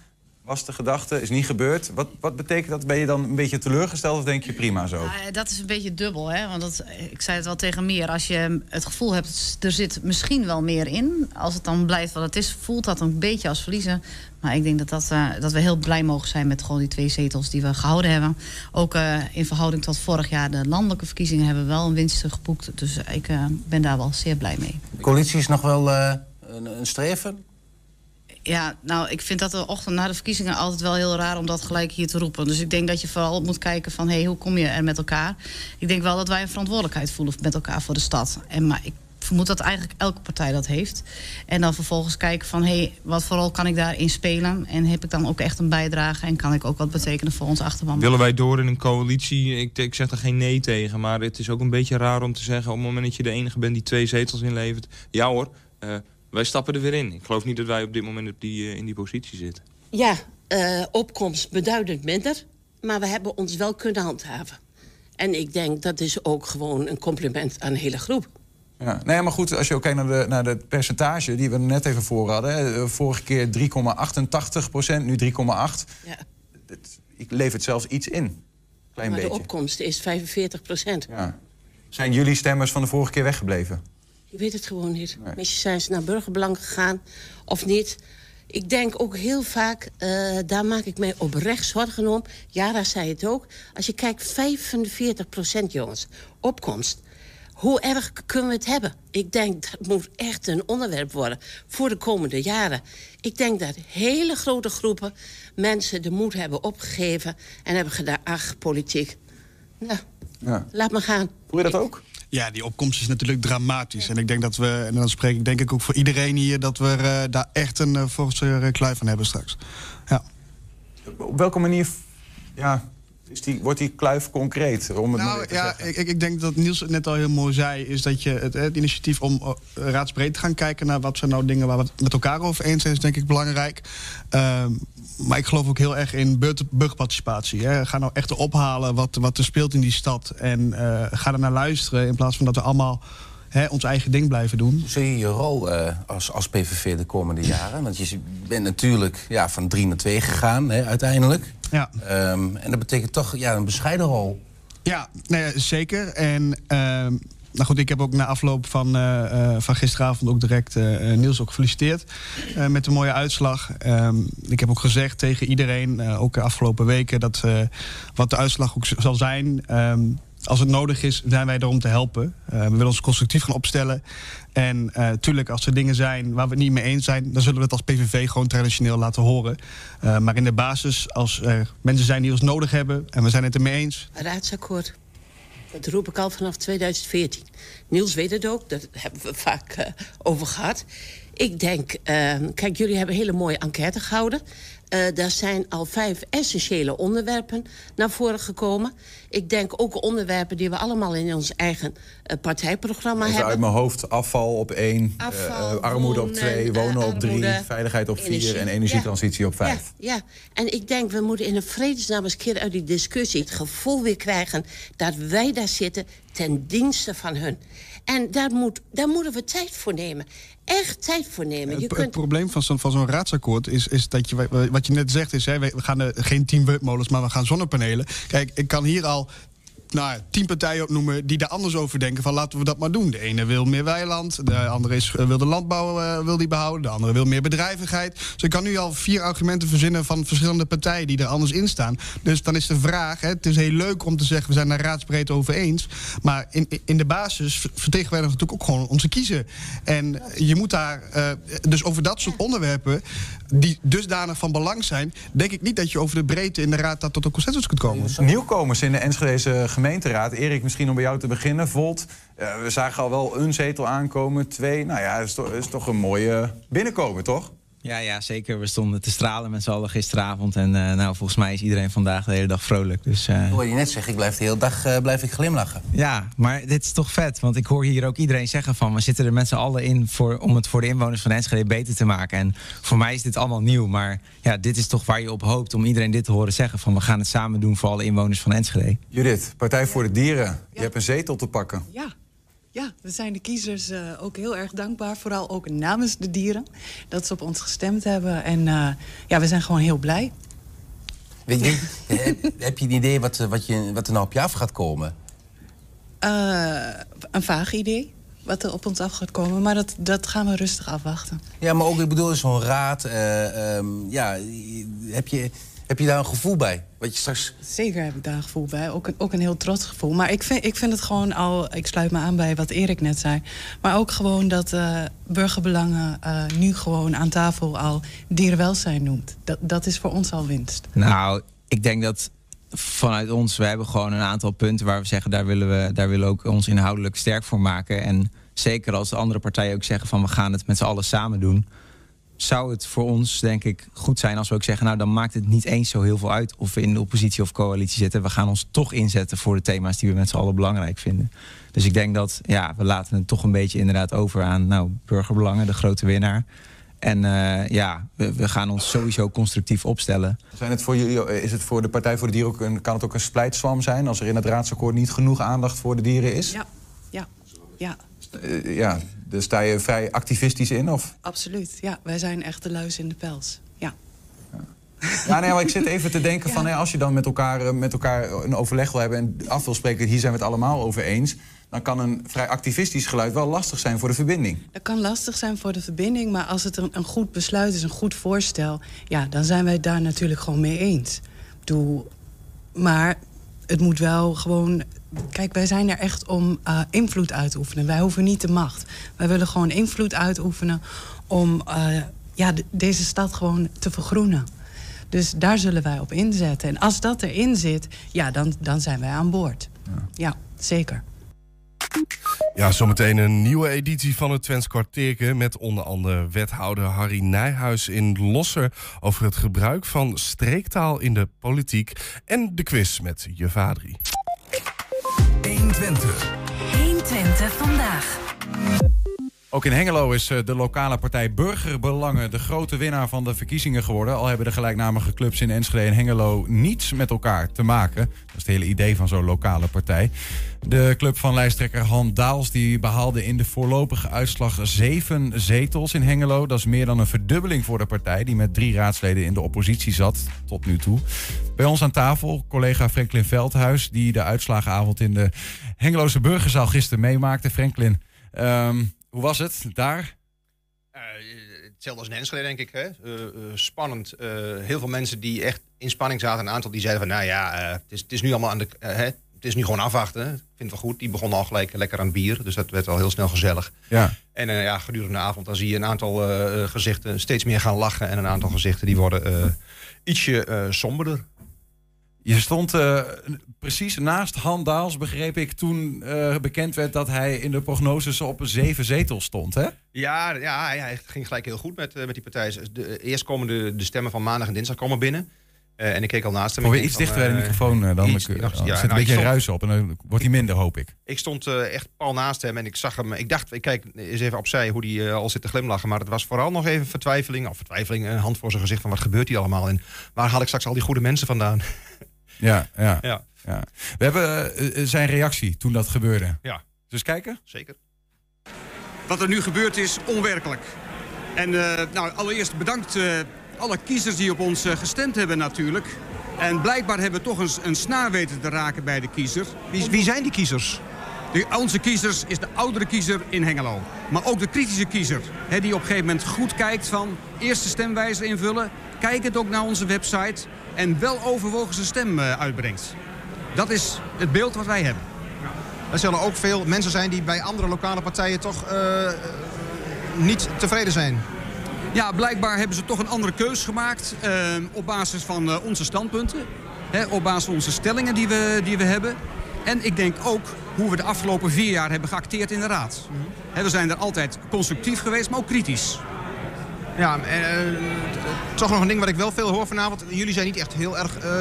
Speaker 1: Was de gedachte, is niet gebeurd. Wat, wat betekent dat? Ben je dan een beetje teleurgesteld of denk je prima zo?
Speaker 20: Ja, dat is een beetje dubbel, hè? Want dat, ik zei het wel tegen meer. Als je het gevoel hebt, er zit misschien wel meer in. Als het dan blijft wat het is, voelt dat een beetje als verliezen. Maar ik denk dat, dat, eh, dat we heel blij mogen zijn met gewoon die twee zetels die we gehouden hebben. Ook eh, in verhouding tot vorig jaar, de landelijke verkiezingen hebben we wel een winst geboekt. Dus ik eh, ben daar wel zeer blij mee.
Speaker 5: De coalitie is nog wel eh, een, een streven.
Speaker 20: Ja, nou, ik vind dat de ochtend na de verkiezingen altijd wel heel raar om dat gelijk hier te roepen. Dus ik denk dat je vooral moet kijken van, hé, hey, hoe kom je er met elkaar? Ik denk wel dat wij een verantwoordelijkheid voelen met elkaar voor de stad. En, maar ik vermoed dat eigenlijk elke partij dat heeft. En dan vervolgens kijken van, hé, hey, wat vooral kan ik daarin spelen? En heb ik dan ook echt een bijdrage? En kan ik ook wat betekenen voor ons achterban?
Speaker 19: Willen wij door in een coalitie? Ik, ik zeg er geen nee tegen. Maar het is ook een beetje raar om te zeggen... op het moment dat je de enige bent die twee zetels inlevert... ja hoor, eh, wij stappen er weer in. Ik geloof niet dat wij op dit moment op die, eh, in die positie zitten.
Speaker 21: Ja, eh, opkomst beduidend minder. Maar we hebben ons wel kunnen handhaven. En ik denk dat is ook gewoon een compliment aan de hele groep.
Speaker 1: Ja. Nee, maar goed, als je ook kijkt naar de, naar de percentage die we net even voor hadden. hè, eh, Vorige keer 3,88 procent, nu 3,8.
Speaker 21: Ja.
Speaker 1: Ik leef het zelfs iets in. Klein
Speaker 21: maar
Speaker 1: beetje.
Speaker 21: de opkomst is 45 procent.
Speaker 1: Ja. Zijn jullie stemmers van de vorige keer weggebleven?
Speaker 21: Je weet het gewoon niet. Misschien zijn ze naar burgerbelang gegaan of niet. Ik denk ook heel vaak, eh, daar maak ik mij oprecht zorgen om. Jara zei het ook. Als je kijkt, 45 procent jongens, opkomst. Hoe erg kunnen we het hebben? Ik denk dat moet echt een onderwerp worden voor de komende jaren. Ik denk dat hele grote groepen mensen de moed hebben opgegeven... en hebben gedaan, ach, politiek. Nou,
Speaker 1: Ja.
Speaker 21: laat maar gaan.
Speaker 1: Voel je dat ook?
Speaker 22: Ja, die opkomst is natuurlijk dramatisch. En ik denk dat we, en dan spreek ik denk ik ook voor iedereen hier... dat we eh, daar echt een uh, forse kluif van hebben straks. Ja.
Speaker 1: Op welke manier ja, is die, wordt die kluif concreet? Om het
Speaker 22: Nou
Speaker 1: te
Speaker 22: ja,
Speaker 1: zeggen?
Speaker 22: ik, ik- ik denk dat Niels het net al heel mooi zei... is dat je het, het initiatief om eh, raadsbreed te gaan kijken... naar wat zijn nou dingen waar we het met elkaar over eens zijn... is denk ik belangrijk. Ehm, maar ik geloof ook heel erg in burger- burgerparticipatie. Hè. Ga nou echt ophalen wat, wat er speelt in die stad. En eh, ga er naar luisteren in plaats van dat we allemaal hè, ons eigen ding blijven doen.
Speaker 5: Hoe zie je je rol eh, als, als PVV de komende jaren? Want je bent natuurlijk ja, van drie naar twee gegaan, hè, uiteindelijk.
Speaker 22: Ja.
Speaker 5: Ehm, en dat betekent toch ja, een bescheiden rol.
Speaker 22: Ja, nee, zeker. En ehm, nou goed, ik heb ook na afloop van, eh, eh, van gisteravond ook direct eh, Niels ook gefeliciteerd met de mooie uitslag. Ehm, ik heb ook gezegd tegen iedereen, ook de afgelopen weken, dat wat de uitslag ook zal zijn. ehm, als het nodig is, zijn wij er om te helpen. We willen ons constructief gaan opstellen. En natuurlijk, als er dingen zijn waar we het niet mee eens zijn... dan zullen we het als PVV gewoon traditioneel laten horen. Maar in de basis, als er mensen zijn die ons nodig hebben... en we zijn het ermee eens,
Speaker 21: Raadsakkoord. Dat roep ik al vanaf 2014. Niels weet het ook, daar hebben we vaak eh, over gehad. Ik denk, eh, kijk, jullie hebben een hele mooie enquête gehouden. Eh, daar zijn al vijf essentiële onderwerpen naar voren gekomen. Ik denk ook onderwerpen die we allemaal in ons eigen eh, partijprogramma
Speaker 1: Even
Speaker 21: hebben.
Speaker 1: uit mijn hoofd, afval op één, eh, armoede op twee, wonen op drie, veiligheid op vier en energietransitie op vijf.
Speaker 21: Ja, ja, en ik denk, we moeten in een vredesnaam eens een keer uit die discussie... het gevoel weer krijgen dat wij daar zitten ten dienste van hun. En daar, moet, daar moeten we tijd voor nemen. Echt tijd voor nemen. Je
Speaker 22: Het, het
Speaker 21: kunt
Speaker 22: probleem van zo'n raadsakkoord is, is dat je, wat je net zegt, is hè, we gaan er geen tien windmolens, maar we gaan zonnepanelen. Kijk, ik kan hier al nou, tien partijen opnoemen die daar anders over denken. Van laten we dat maar doen. De ene wil meer weiland, de andere is, eh, wil de landbouw eh, wil die behouden, de andere wil meer bedrijvigheid. Dus ik kan nu al vier argumenten verzinnen van verschillende partijen die er anders in staan. Dus dan is de vraag: hè, het is heel leuk om te zeggen we zijn daar raadsbreed over eens. Maar in, in de basis ver- vertegenwoordigen we natuurlijk ook gewoon onze kiezer. En je moet daar, eh, dus over dat soort onderwerpen die dusdanig van belang zijn, denk ik niet dat je over de breedte in de raad dat tot een consensus kunt komen.
Speaker 1: Nieuwkomers in de Enschedeze gemeenteraad. Erik, misschien om bij jou te beginnen. Volt, eh, we zagen al wel een zetel aankomen. Twee, nou ja, is is toch een mooie binnenkomen, toch?
Speaker 23: Ja, ja, zeker. We stonden te stralen met z'n allen gisteravond. En eh, nou, volgens mij is iedereen vandaag de hele dag vrolijk. Dus, eh,
Speaker 6: Ik hoorde je net zeggen, ik blijf de hele dag eh, blijf ik glimlachen.
Speaker 23: ja, maar dit is toch vet. Want ik hoor hier ook iedereen zeggen van... we zitten er met z'n allen in voor, om het voor de inwoners van Enschede beter te maken. En voor mij is dit allemaal nieuw. Maar ja, dit is toch waar je op hoopt om iedereen dit te horen zeggen. Van we gaan het samen doen voor alle inwoners van Enschede.
Speaker 1: Judith, Partij voor de Dieren. Je hebt een zetel te pakken.
Speaker 24: Ja. Ja, we zijn de kiezers eh, ook heel erg dankbaar. Vooral ook namens de dieren. Dat ze op ons gestemd hebben. En eh, ja, we zijn gewoon heel blij.
Speaker 6: Weet je, heb, heb je een idee wat, eh, wat, je, wat er nou op je af gaat komen?
Speaker 24: Eh, een vaag idee wat er op ons af gaat komen. Maar dat, dat gaan we rustig afwachten.
Speaker 6: Ja, maar ook, ik bedoel, zo'n raad. eh, ehm, ja, heb je, heb je daar een gevoel bij? Wat je straks...
Speaker 24: Zeker heb ik daar een gevoel bij. Ook een, ook een heel trots gevoel. Maar ik vind, ik vind het gewoon al... Ik sluit me aan bij wat Erik net zei. Maar ook gewoon dat eh, burgerbelangen eh, nu gewoon aan tafel al dierenwelzijn noemt. Dat, dat is voor ons al winst.
Speaker 23: Nou, ik denk dat vanuit ons, we hebben gewoon een aantal punten waar we zeggen, daar willen we, daar willen we ook ons inhoudelijk sterk voor maken. En zeker als de andere partijen ook zeggen van we gaan het met z'n allen samen doen. Zou het voor ons, denk ik, goed zijn als we ook zeggen... nou, dan maakt het niet eens zo heel veel uit of we in de oppositie of coalitie zitten. We gaan ons toch inzetten voor de thema's die we met z'n allen belangrijk vinden. Dus ik denk dat, ja, we laten het toch een beetje inderdaad over aan... nou, burgerbelangen, de grote winnaar. En eh, ja, we, we gaan ons sowieso constructief opstellen.
Speaker 1: Zijn het voor jullie, is het voor de Partij voor de Dieren ook een, kan het ook een splijtswam zijn... als er in het raadsakkoord niet genoeg aandacht voor de dieren is?
Speaker 24: Ja, ja, ja.
Speaker 1: Eh, ja, daar sta je vrij activistisch in, of?
Speaker 24: Absoluut. Ja, wij zijn echt de luis in de pels. Ja.
Speaker 1: Ja, nee, maar ik zit even te denken van... hè, als je dan met elkaar, eh, met elkaar een overleg wil hebben... en af wil spreken, hier zijn we het allemaal over eens... dan kan een vrij activistisch geluid wel lastig zijn voor de verbinding.
Speaker 24: Dat kan lastig zijn voor de verbinding, maar als het een, een goed besluit is, een goed voorstel, ja, dan zijn wij het daar natuurlijk gewoon mee eens. Bedoel, maar het moet wel gewoon. Kijk, wij zijn er echt om eh, invloed uit te oefenen. Wij hoeven niet de macht. Wij willen gewoon invloed uitoefenen om eh, ja, de- deze stad gewoon te vergroenen. Dus daar zullen wij op inzetten. En als dat erin zit, ja, dan, dan zijn wij aan boord. Ja, zeker.
Speaker 2: Ja, zometeen een nieuwe editie van het Twents Kwartierke... met onder andere wethouder Harry Nijhuis in Losser... over het gebruik van streektaal in de politiek... en de quiz met je vadrie.
Speaker 25: 120.
Speaker 4: 120 vandaag.
Speaker 1: Ook in Hengelo is eh, de lokale partij Burgerbelangen de grote winnaar van de verkiezingen geworden. Al hebben de gelijknamige clubs in Enschede en Hengelo niets met elkaar te maken. Dat is het hele idee van zo'n lokale partij. De club van lijsttrekker Han Daals die behaalde in de voorlopige uitslag zeven zetels in Hengelo. Dat is meer dan een verdubbeling voor de partij die met drie raadsleden in de oppositie zat tot nu toe. Bij ons aan tafel collega Franklin Veldhuis die de uitslagenavond in de Hengeloze Burgerzaal gisteren meemaakte. Franklin, ehm, hoe was het daar?
Speaker 26: Eh, hetzelfde als in Enschede, denk ik. Hè? Eh, eh, spannend. Heel veel mensen die echt in spanning zaten. Een aantal die zeiden van, nou ja, het, is, het is nu allemaal aan de... hè? Het is nu gewoon afwachten. Ik vind het wel goed. Die begonnen al gelijk lekker aan het bier. Dus dat werd al heel snel gezellig.
Speaker 1: Ja.
Speaker 26: En ja, gedurende de avond dan zie je een aantal gezichten steeds meer gaan lachen. En een aantal gezichten die worden ietsje somberder.
Speaker 1: Je stond eh, precies naast Han Daals, begreep ik, toen eh, bekend werd dat hij in de prognoses op zeven zetels stond, hè?
Speaker 26: Ja, ja hij, ging gelijk heel goed met, eh, met die partij. De, eerst komen de, de stemmen van maandag en dinsdag komen binnen. En ik keek al naast hem.
Speaker 1: Probeer iets dichter bij de microfoon dan.
Speaker 26: iets- ik dacht,
Speaker 1: zit een
Speaker 26: nou,
Speaker 1: beetje
Speaker 26: stond-
Speaker 1: ruis op en dan wordt hij minder, hoop ik.
Speaker 26: Ik stond echt pal naast hem en ik zag hem. Ik dacht, ik kijk eens even opzij hoe hij al zit te glimlachen. Maar het was vooral nog even vertwijfeling. Of vertwijfeling, een hand voor zijn gezicht van wat gebeurt hier allemaal. En waar haal ik straks al die goede mensen vandaan?
Speaker 1: Ja, ja.
Speaker 26: Ja.
Speaker 1: ja. We hebben eh, eh, zijn reactie toen dat gebeurde.
Speaker 26: Ja.
Speaker 1: Dus kijken?
Speaker 26: Zeker.
Speaker 25: Wat er nu gebeurt is onwerkelijk. En eh, nou, allereerst bedankt eh, alle kiezers die op ons gestemd hebben natuurlijk. En blijkbaar hebben we toch een, een snaar weten te raken bij de kiezer. Wie, wie zijn die kiezers? De, onze kiezers is de oudere kiezer in Hengelo. Maar ook de kritische kiezer. Hè, die op een gegeven moment goed kijkt van eerste stemwijzer invullen. Kijk het ook naar onze website. En wel overwogen zijn stem eh, uitbrengt. Dat is het beeld wat wij hebben.
Speaker 26: Er zullen ook veel mensen zijn die bij andere lokale partijen toch eh, niet tevreden zijn.
Speaker 25: Ja, blijkbaar hebben ze toch een andere keus gemaakt eh, op basis van eh, onze standpunten. Hè, op basis van onze stellingen die we, die we hebben. En ik denk ook hoe we de afgelopen vier jaar hebben geacteerd in de Raad. Hè, we zijn er altijd constructief geweest, maar ook kritisch.
Speaker 26: Ja, en, eh, toch nog een ding wat ik wel veel hoor vanavond. Jullie zijn niet echt heel erg eh,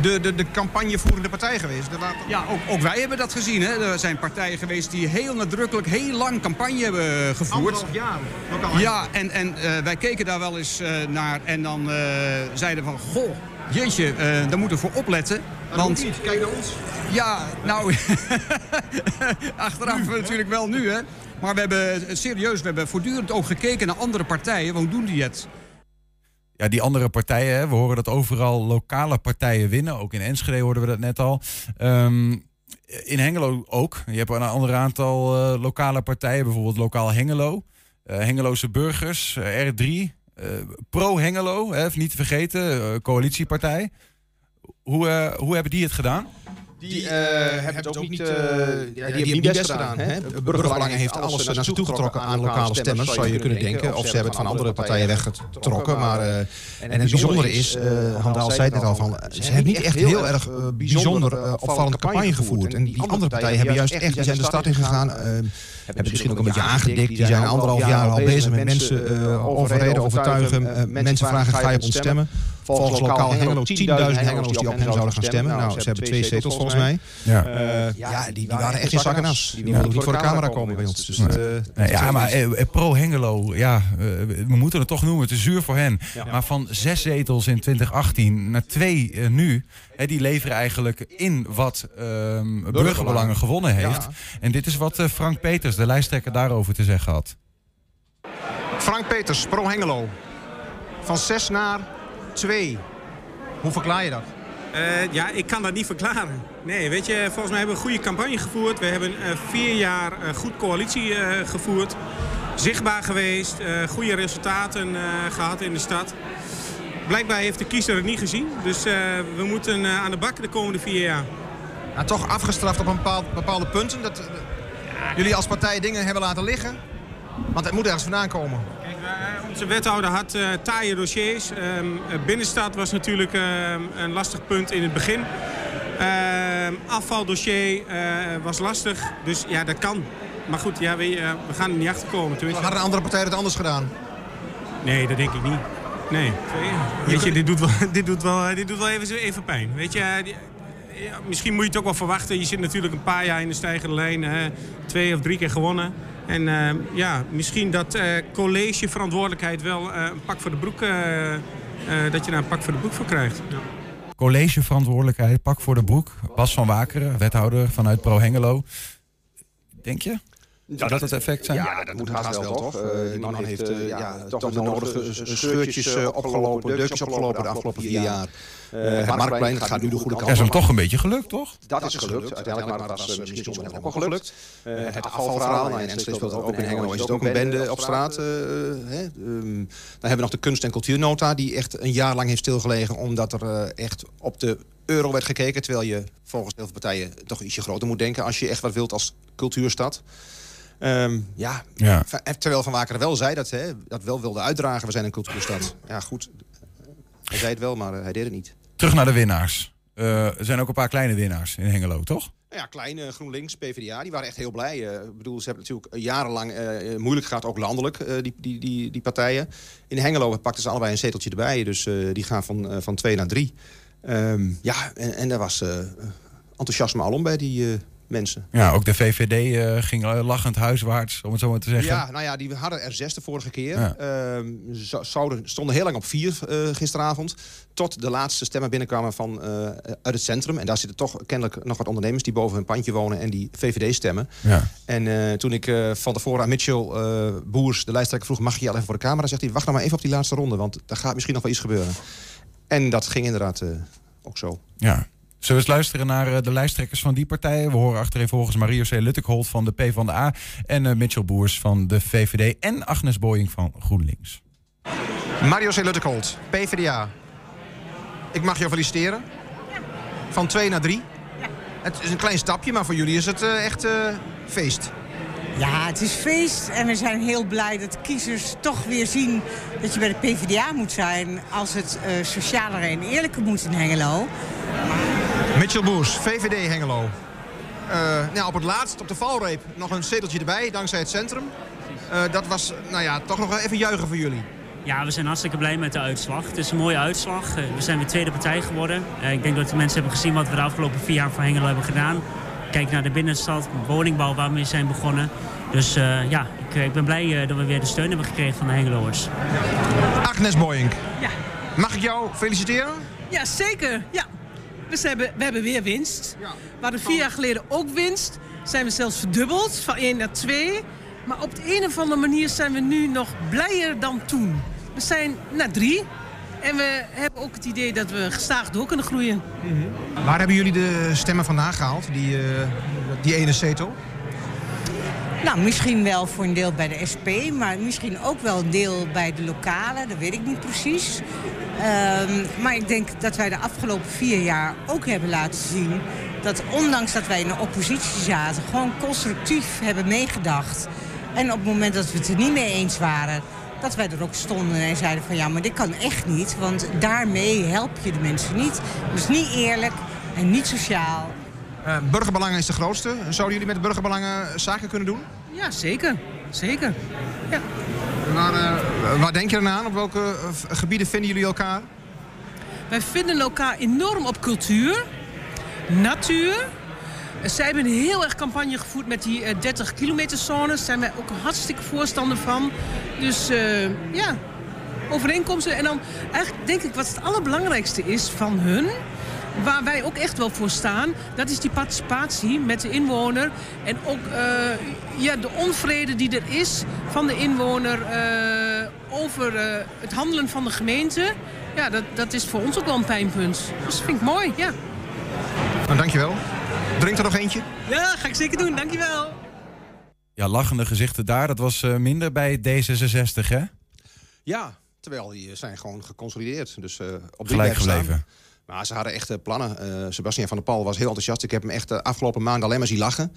Speaker 26: de, de, de campagnevoerende partij geweest.
Speaker 25: Ja, ook, ook wij hebben dat gezien. Hè. Er zijn partijen geweest die heel nadrukkelijk, heel lang campagne hebben gevoerd.
Speaker 26: Anderhalf jaar. lokaal.
Speaker 25: Ja, en, en eh, wij keken daar wel eens eh, naar en dan eh, zeiden van... Goh, jeetje, eh, daar moeten we voor opletten. Want
Speaker 26: niet. Kijk naar ons.
Speaker 25: Ja, nou, achteraf natuurlijk wel nu, hè. Maar we hebben serieus, we hebben voortdurend ook gekeken naar andere partijen. Hoe doen die het?
Speaker 1: Ja, die andere partijen, we horen dat overal lokale partijen winnen. Ook in Enschede hoorden we dat net al. Ehm, in Hengelo ook. Je hebt een ander aantal eh, lokale partijen, bijvoorbeeld Lokaal Hengelo. eh, Hengeloze Burgers, eh, R3. eh, Pro Hengelo, niet te vergeten, coalitiepartij. Hoe, hoe hebben die het gedaan?
Speaker 26: Die eh, hebben het ook niet, eh, ja, die hebben niet best gedaan. Hè? Burgerbelangen heeft alles naar zich toegetrokken aan lokale stemmers, zou je kunnen denken. Of ze hebben het van andere partijen weggetrokken. Maar, eh, en het bijzondere is, eh Handaal zei het net al, van, ze hebben niet echt heel erg eh, bijzonder eh, opvallende campagne gevoerd. En die andere partijen hebben juist echt, die zijn de stad in gegaan. eh, hebben misschien ook een beetje aangedikt. Die zijn anderhalf jaar al bezig met mensen eh, overreden, overtuigen. Eh, mensen vragen, ga je op ons stemmen? Volgens lokaal Hengelo 10.000 Hengelo's die op hen zouden gaan stemmen. Nou, ze hebben twee zetels volgens mij.
Speaker 1: Ja.
Speaker 26: Eh, ja, die, die waren echt in zak en as. Die wilden niet voor de camera komen bij ons. Dus, eh,
Speaker 1: Nee, ja, maar eh, eh, Pro Hengelo, ja, we moeten het toch noemen. Het is zuur voor hen.
Speaker 26: Ja.
Speaker 1: Maar van zes zetels in 2018 naar twee nu, hè, die leveren eigenlijk in wat ehm, burgerbelangen gewonnen heeft.
Speaker 26: Ja.
Speaker 1: En dit is wat eh, Frank Peters, de lijsttrekker, daarover te zeggen had.
Speaker 26: Frank Peters, Pro Hengelo. Van 6 naar 2. Hoe verklaar je dat?
Speaker 27: Eh, ja, ik kan dat niet verklaren. Nee, weet je, volgens mij hebben we een goede campagne gevoerd. We hebben eh, vier jaar eh, goed coalitie gevoerd. Zichtbaar geweest, goede resultaten eh, gehad in de stad. Blijkbaar heeft de kiezer het niet gezien. Dus we moeten aan de bak de komende vier jaar.
Speaker 26: Nou, toch afgestraft op een bepaald, bepaalde punten. Dat jullie als partij dingen hebben laten liggen. Want het moet ergens vandaan komen.
Speaker 27: Onze wethouder had eh taaie dossiers. Ehm, eh, binnenstad was natuurlijk ehm, een lastig punt in het begin. Ehm, afvaldossier eh, was lastig. Dus ja, dat kan. Maar goed, ja, we, eh, we gaan er niet achter komen.
Speaker 26: Hadden andere partijen het anders gedaan?
Speaker 27: Nee, dat denk ik niet. Nee. Weet je, dit doet wel, dit doet wel, eh, dit doet wel even, even pijn. Weet je, eh, die- ja, misschien moet je het ook wel verwachten. Je zit natuurlijk een paar jaar in de stijgende lijn. hè. twee of drie keer gewonnen. En eh, ja, misschien dat eh collegeverantwoordelijkheid wel eh, een pak voor de broek... dat je daar een pak voor de broek voor krijgt. Ja.
Speaker 1: Collegeverantwoordelijkheid, pak voor de broek. Bas van Wakeren, wethouder vanuit Pro Hengelo. Denk je? Zou dat het effect zijn?
Speaker 26: Ja, dat moet haast wel, toch? Eh, die man heeft eh, ja, toch de nodige scheurtjes eh, opgelopen, deukjes opgelopen de afgelopen vier jaar. Eh, het Marktplein dat gaat nu de goede kant
Speaker 1: Ja, is hem
Speaker 26: op.
Speaker 1: toch een beetje gelukt, toch?
Speaker 26: Dat is gelukt, uiteindelijk, maar dat was eh, misschien soms ook wel gelukt. Eh, het afvalverhaal, in Enschede speelt ook in Hengelo, is het ook een bende op straat. eh, hè. Ehm, dan hebben we nog de kunst- en cultuurnota, die echt een jaar lang heeft stilgelegen... omdat er eh, echt op de euro werd gekeken... terwijl je volgens heel veel partijen toch ietsje groter moet denken... als je echt wat wilt als cultuurstad. Ehm, ja,
Speaker 1: Ja.
Speaker 26: Va- terwijl Van Wakeren wel zei dat, hè, dat wel wilde uitdragen... we zijn een cultuurstad. Ja, goed, hij zei het wel, maar eh, hij deed het niet.
Speaker 1: Terug naar de winnaars. Eh, er zijn ook een paar kleine winnaars in Hengelo, toch?
Speaker 26: Nou ja, klein eh, GroenLinks, PvdA, die waren echt heel blij. Eh, ik bedoel, ze hebben natuurlijk jarenlang eh, moeilijk gehad, ook landelijk, eh, die, die, die, die partijen. In Hengelo pakten ze allebei een zeteltje erbij, dus eh, die gaan van, eh, van twee naar drie. Ehm, ja, en, en daar was eh, enthousiasme alom bij die eh, mensen.
Speaker 1: Ja, ook de VVD eh, ging eh, lachend huiswaarts, om het zo maar te zeggen.
Speaker 26: Ja, nou ja, die hadden er zes de vorige keer.
Speaker 1: Ja.
Speaker 26: Ehm, ze zouden, stonden heel lang op vier eh, gisteravond. Tot de laatste stemmen binnenkwamen van, uit het centrum. En daar zitten toch kennelijk nog wat ondernemers die boven hun pandje wonen en die VVD stemmen.
Speaker 1: Ja.
Speaker 26: En toen ik van tevoren aan Mitchell Boers, de lijsttrekker, vroeg... mag je al even voor de camera? Zegt hij, wacht nou maar even op die laatste ronde, want daar gaat misschien nog wel iets gebeuren. En dat ging inderdaad ook zo.
Speaker 1: Ja. Zullen we eens luisteren naar eh, de lijsttrekkers van die partijen? We horen achterin volgens Mario C. Luttekholt van de PvdA... en eh, Mitchell Boers van de VVD en Agnes Boying van GroenLinks.
Speaker 26: Mario C. PvdA. Ik mag jou feliciteren. Van twee naar drie. Het is een klein stapje, maar voor jullie is het eh, echt eh, feest.
Speaker 28: Ja, het is feest en we zijn heel blij dat kiezers toch weer zien dat je bij de PvdA moet zijn als het eh, socialer en eerlijker moet in Hengelo.
Speaker 26: Mitchell Boers, VVD Hengelo. Eh, nou, op het laatst, op de valreep, nog een zeteltje erbij, dankzij het centrum. Eh, dat was, nou ja, toch nog wel even juichen voor jullie.
Speaker 29: Ja, we zijn hartstikke blij met de uitslag. Het is een mooie uitslag. Eh, We zijn weer tweede partij geworden. Ik denk dat de mensen hebben gezien wat we de afgelopen vier jaar voor Hengelo hebben gedaan. Kijk naar de binnenstad, woningbouw waar we mee zijn begonnen. Dus eh, ja, ik, ik ben blij eh, dat we weer de steun hebben gekregen van de Hengeloers.
Speaker 26: Agnes Boyink.
Speaker 30: Ja.
Speaker 26: Mag ik jou feliciteren?
Speaker 30: Ja, zeker. Ja. Dus we, hebben, we hebben weer winst. We hadden vier jaar geleden ook winst. Zijn we zelfs verdubbeld, van 1 naar 2. Maar op de een of andere manier zijn we nu nog blijer dan toen. We zijn naar 3. En we hebben ook het idee dat we gestaag door kunnen groeien.
Speaker 26: Waar hebben jullie de stemmen vandaan gehaald, die, eh, die ene zetel?
Speaker 28: Nou, misschien wel voor een deel bij de SP, maar misschien ook wel een deel bij de lokale. Dat weet ik niet precies. Ehm, maar ik denk dat wij de afgelopen vier jaar ook hebben laten zien... dat ondanks dat wij in de oppositie zaten... gewoon constructief hebben meegedacht. En op het moment dat we het er niet mee eens waren... dat wij er ook stonden en zeiden van ja, maar dit kan echt niet. Want daarmee help je de mensen niet. Dus niet eerlijk en niet sociaal.
Speaker 26: Eh, burgerbelangen is de grootste. Zouden jullie met burgerbelangen zaken kunnen doen?
Speaker 30: Ja, zeker. Zeker.
Speaker 26: Waar, eh, waar denk je dan aan? Op welke eh, gebieden vinden jullie elkaar?
Speaker 30: Wij vinden elkaar enorm op cultuur, natuur. Eh, Zij hebben heel erg campagne gevoerd met die eh, 30 kilometer zones. Daar zijn wij ook hartstikke voorstander van. Dus eh, ja, overeenkomsten. En dan eigenlijk denk ik wat het allerbelangrijkste is van hun... Waar wij ook echt wel voor staan, dat is die participatie met de inwoner. En ook eh, ja, de onvrede die er is van de inwoner eh, over eh, het handelen van de gemeente. Ja, dat, dat is voor ons ook wel een pijnpunt. Dus dat vind ik mooi, ja.
Speaker 26: Nou, dankjewel. Drink er nog eentje?
Speaker 30: Ja, ga ik zeker doen. Dankjewel.
Speaker 1: Ja, lachende gezichten daar. Dat was eh, minder bij D66, hè?
Speaker 26: Ja, terwijl die zijn gewoon geconsolideerd. Dus eh, op drie
Speaker 1: Gelijk
Speaker 26: staan. Maar ze hadden echt eh, plannen. Eh Sebastian van der Pal was heel enthousiast. Ik heb hem echt de afgelopen maand alleen maar zien lachen.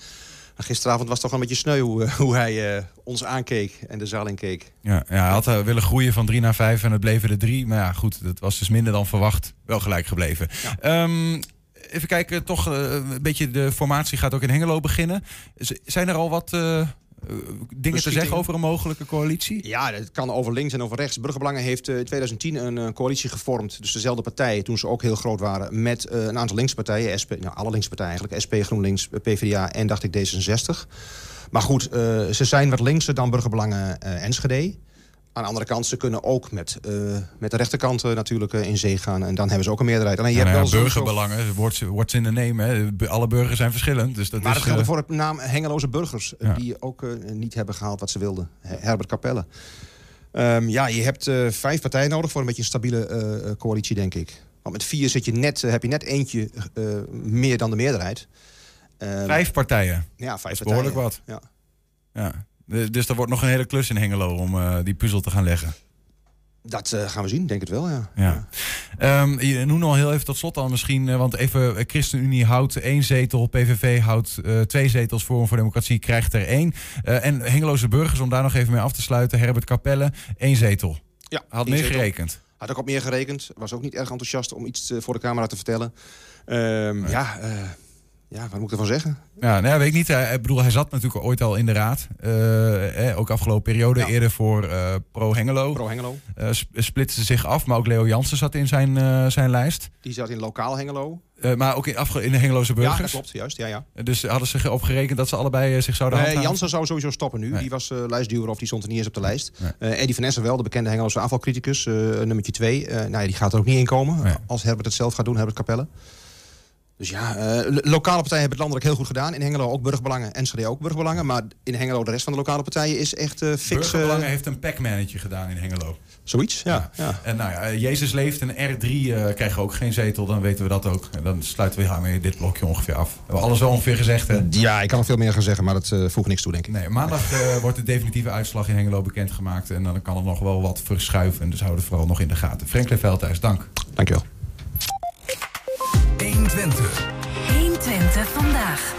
Speaker 26: Maar gisteravond was het toch wel een beetje sneu hoe, eh, hoe hij eh, ons aankeek en de zaal inkeek.
Speaker 1: Ja, ja, hij had eh, willen groeien van drie naar vijf en het bleven er drie. Maar ja, goed, dat was dus minder dan verwacht. Wel gelijk gebleven. Ehm, even kijken, toch eh, een beetje de formatie gaat ook in Hengelo beginnen. Z- zijn er al wat eh, eh, dingen te zeggen over een mogelijke coalitie?
Speaker 26: Ja, het kan over links en over rechts. Burgerbelangen heeft eh, in 2010 een eh, coalitie gevormd. Dus dezelfde partijen, toen ze ook heel groot waren... met eh, een aantal linkse partijen. SP, nou, alle linkse partijen eigenlijk. SP, GroenLinks, eh, PvdA en dacht ik D66. Maar goed, eh, ze zijn wat linkser dan Burgerbelangen eh, Enschede. Aan de andere kant, ze kunnen ook met, eh, met de rechterkant eh, natuurlijk eh, in zee gaan. En dan hebben ze ook een meerderheid. Alleen je hebt
Speaker 1: nou
Speaker 26: wel
Speaker 1: burgerbelangen, wordt wordt in de name. Hè. Alle burgers zijn verschillend. Dus dat
Speaker 26: Maar
Speaker 1: is,
Speaker 26: dat geldt voor de naam Hengeloze Burgers.
Speaker 1: Ja.
Speaker 26: Die ook niet hebben gehaald wat ze wilden. Her- Herbert Capelle. Ehm, ja, je hebt vijf partijen nodig voor een beetje een stabiele coalitie, denk ik. Want met vier zit je net, heb je net eentje meer dan de meerderheid. Ehm,
Speaker 1: Vijf partijen.
Speaker 26: Ja, vijf
Speaker 1: is behoorlijk
Speaker 26: partijen.
Speaker 1: wat.
Speaker 26: Ja.
Speaker 1: Ja. Dus er wordt nog een hele klus in Hengelo om eh, die puzzel te gaan leggen.
Speaker 26: Dat eh, gaan we zien, denk het wel, ja.
Speaker 1: Ja. Ehm, je noemde al heel even tot slot dan misschien, eh, want even ChristenUnie houdt één zetel, PVV houdt twee zetels, Forum voor Democratie krijgt er één. En Hengeloze Burgers, om daar nog even mee af te sluiten, Herbert Capelle, één zetel.
Speaker 26: Ja,
Speaker 1: Had meer
Speaker 26: zetel.
Speaker 1: gerekend.
Speaker 26: Had ook op meer gerekend. Was ook niet erg enthousiast om iets voor de camera te vertellen. Ehm, Ja, ja, wat moet ik ervan zeggen?
Speaker 1: Ja, nou ja, weet ik niet. Hij, ik bedoel, hij zat natuurlijk ooit al in de raad. Eh, eh, ook afgelopen periode. Eerder voor eh, Pro Hengelo.
Speaker 26: Pro Hengelo.
Speaker 1: Sp- splitste zich af, maar ook Leo Jansen zat in zijn, zijn lijst.
Speaker 26: Die zat in lokaal Hengelo.
Speaker 1: Maar ook in, afge- in de Hengeloze Burgers.
Speaker 26: Ja, dat klopt. Juist, ja, ja.
Speaker 1: Dus hadden ze erop gerekend dat ze allebei zich zouden
Speaker 26: Nee,
Speaker 1: handhaven?
Speaker 26: Jansen zou sowieso stoppen nu. Die was lijstduwer of die stond er niet eens op de lijst.
Speaker 1: Nee.
Speaker 26: Eddie van Essen wel, de bekende Hengeloze aanvalcriticus, nummertje 2. nou ja, die gaat er ook niet in komen. Als Herbert het zelf gaat doen, Herbert Capelle. Dus ja, eh, lo- lokale partijen hebben het landelijk heel goed gedaan. In Hengelo ook burgerbelangen, Enschede ook burgerbelangen. Maar in Hengelo, de rest van de lokale partijen is echt eh fix... eh,
Speaker 1: Burgerbelangen heeft een packmannetje gedaan in Hengelo.
Speaker 26: Zoiets, ja. ja.
Speaker 1: En nou ja, Jezus leeft en R3 eh krijgen ook geen zetel, dan weten we dat ook. En dan sluiten we hiermee dit blokje ongeveer af. We hebben alles wel ongeveer gezegd, hè?
Speaker 26: Ja, ik kan nog veel meer gaan zeggen, maar dat eh voegt niks toe, denk ik.
Speaker 1: Nee, maandag wordt de definitieve uitslag in Hengelo bekendgemaakt. En dan kan er nog wel wat verschuiven. Dus houden we het vooral nog in de gaten. Franklin Veldhuis, dank.
Speaker 26: Dankjewel.
Speaker 31: 120.
Speaker 4: 120 vandaag.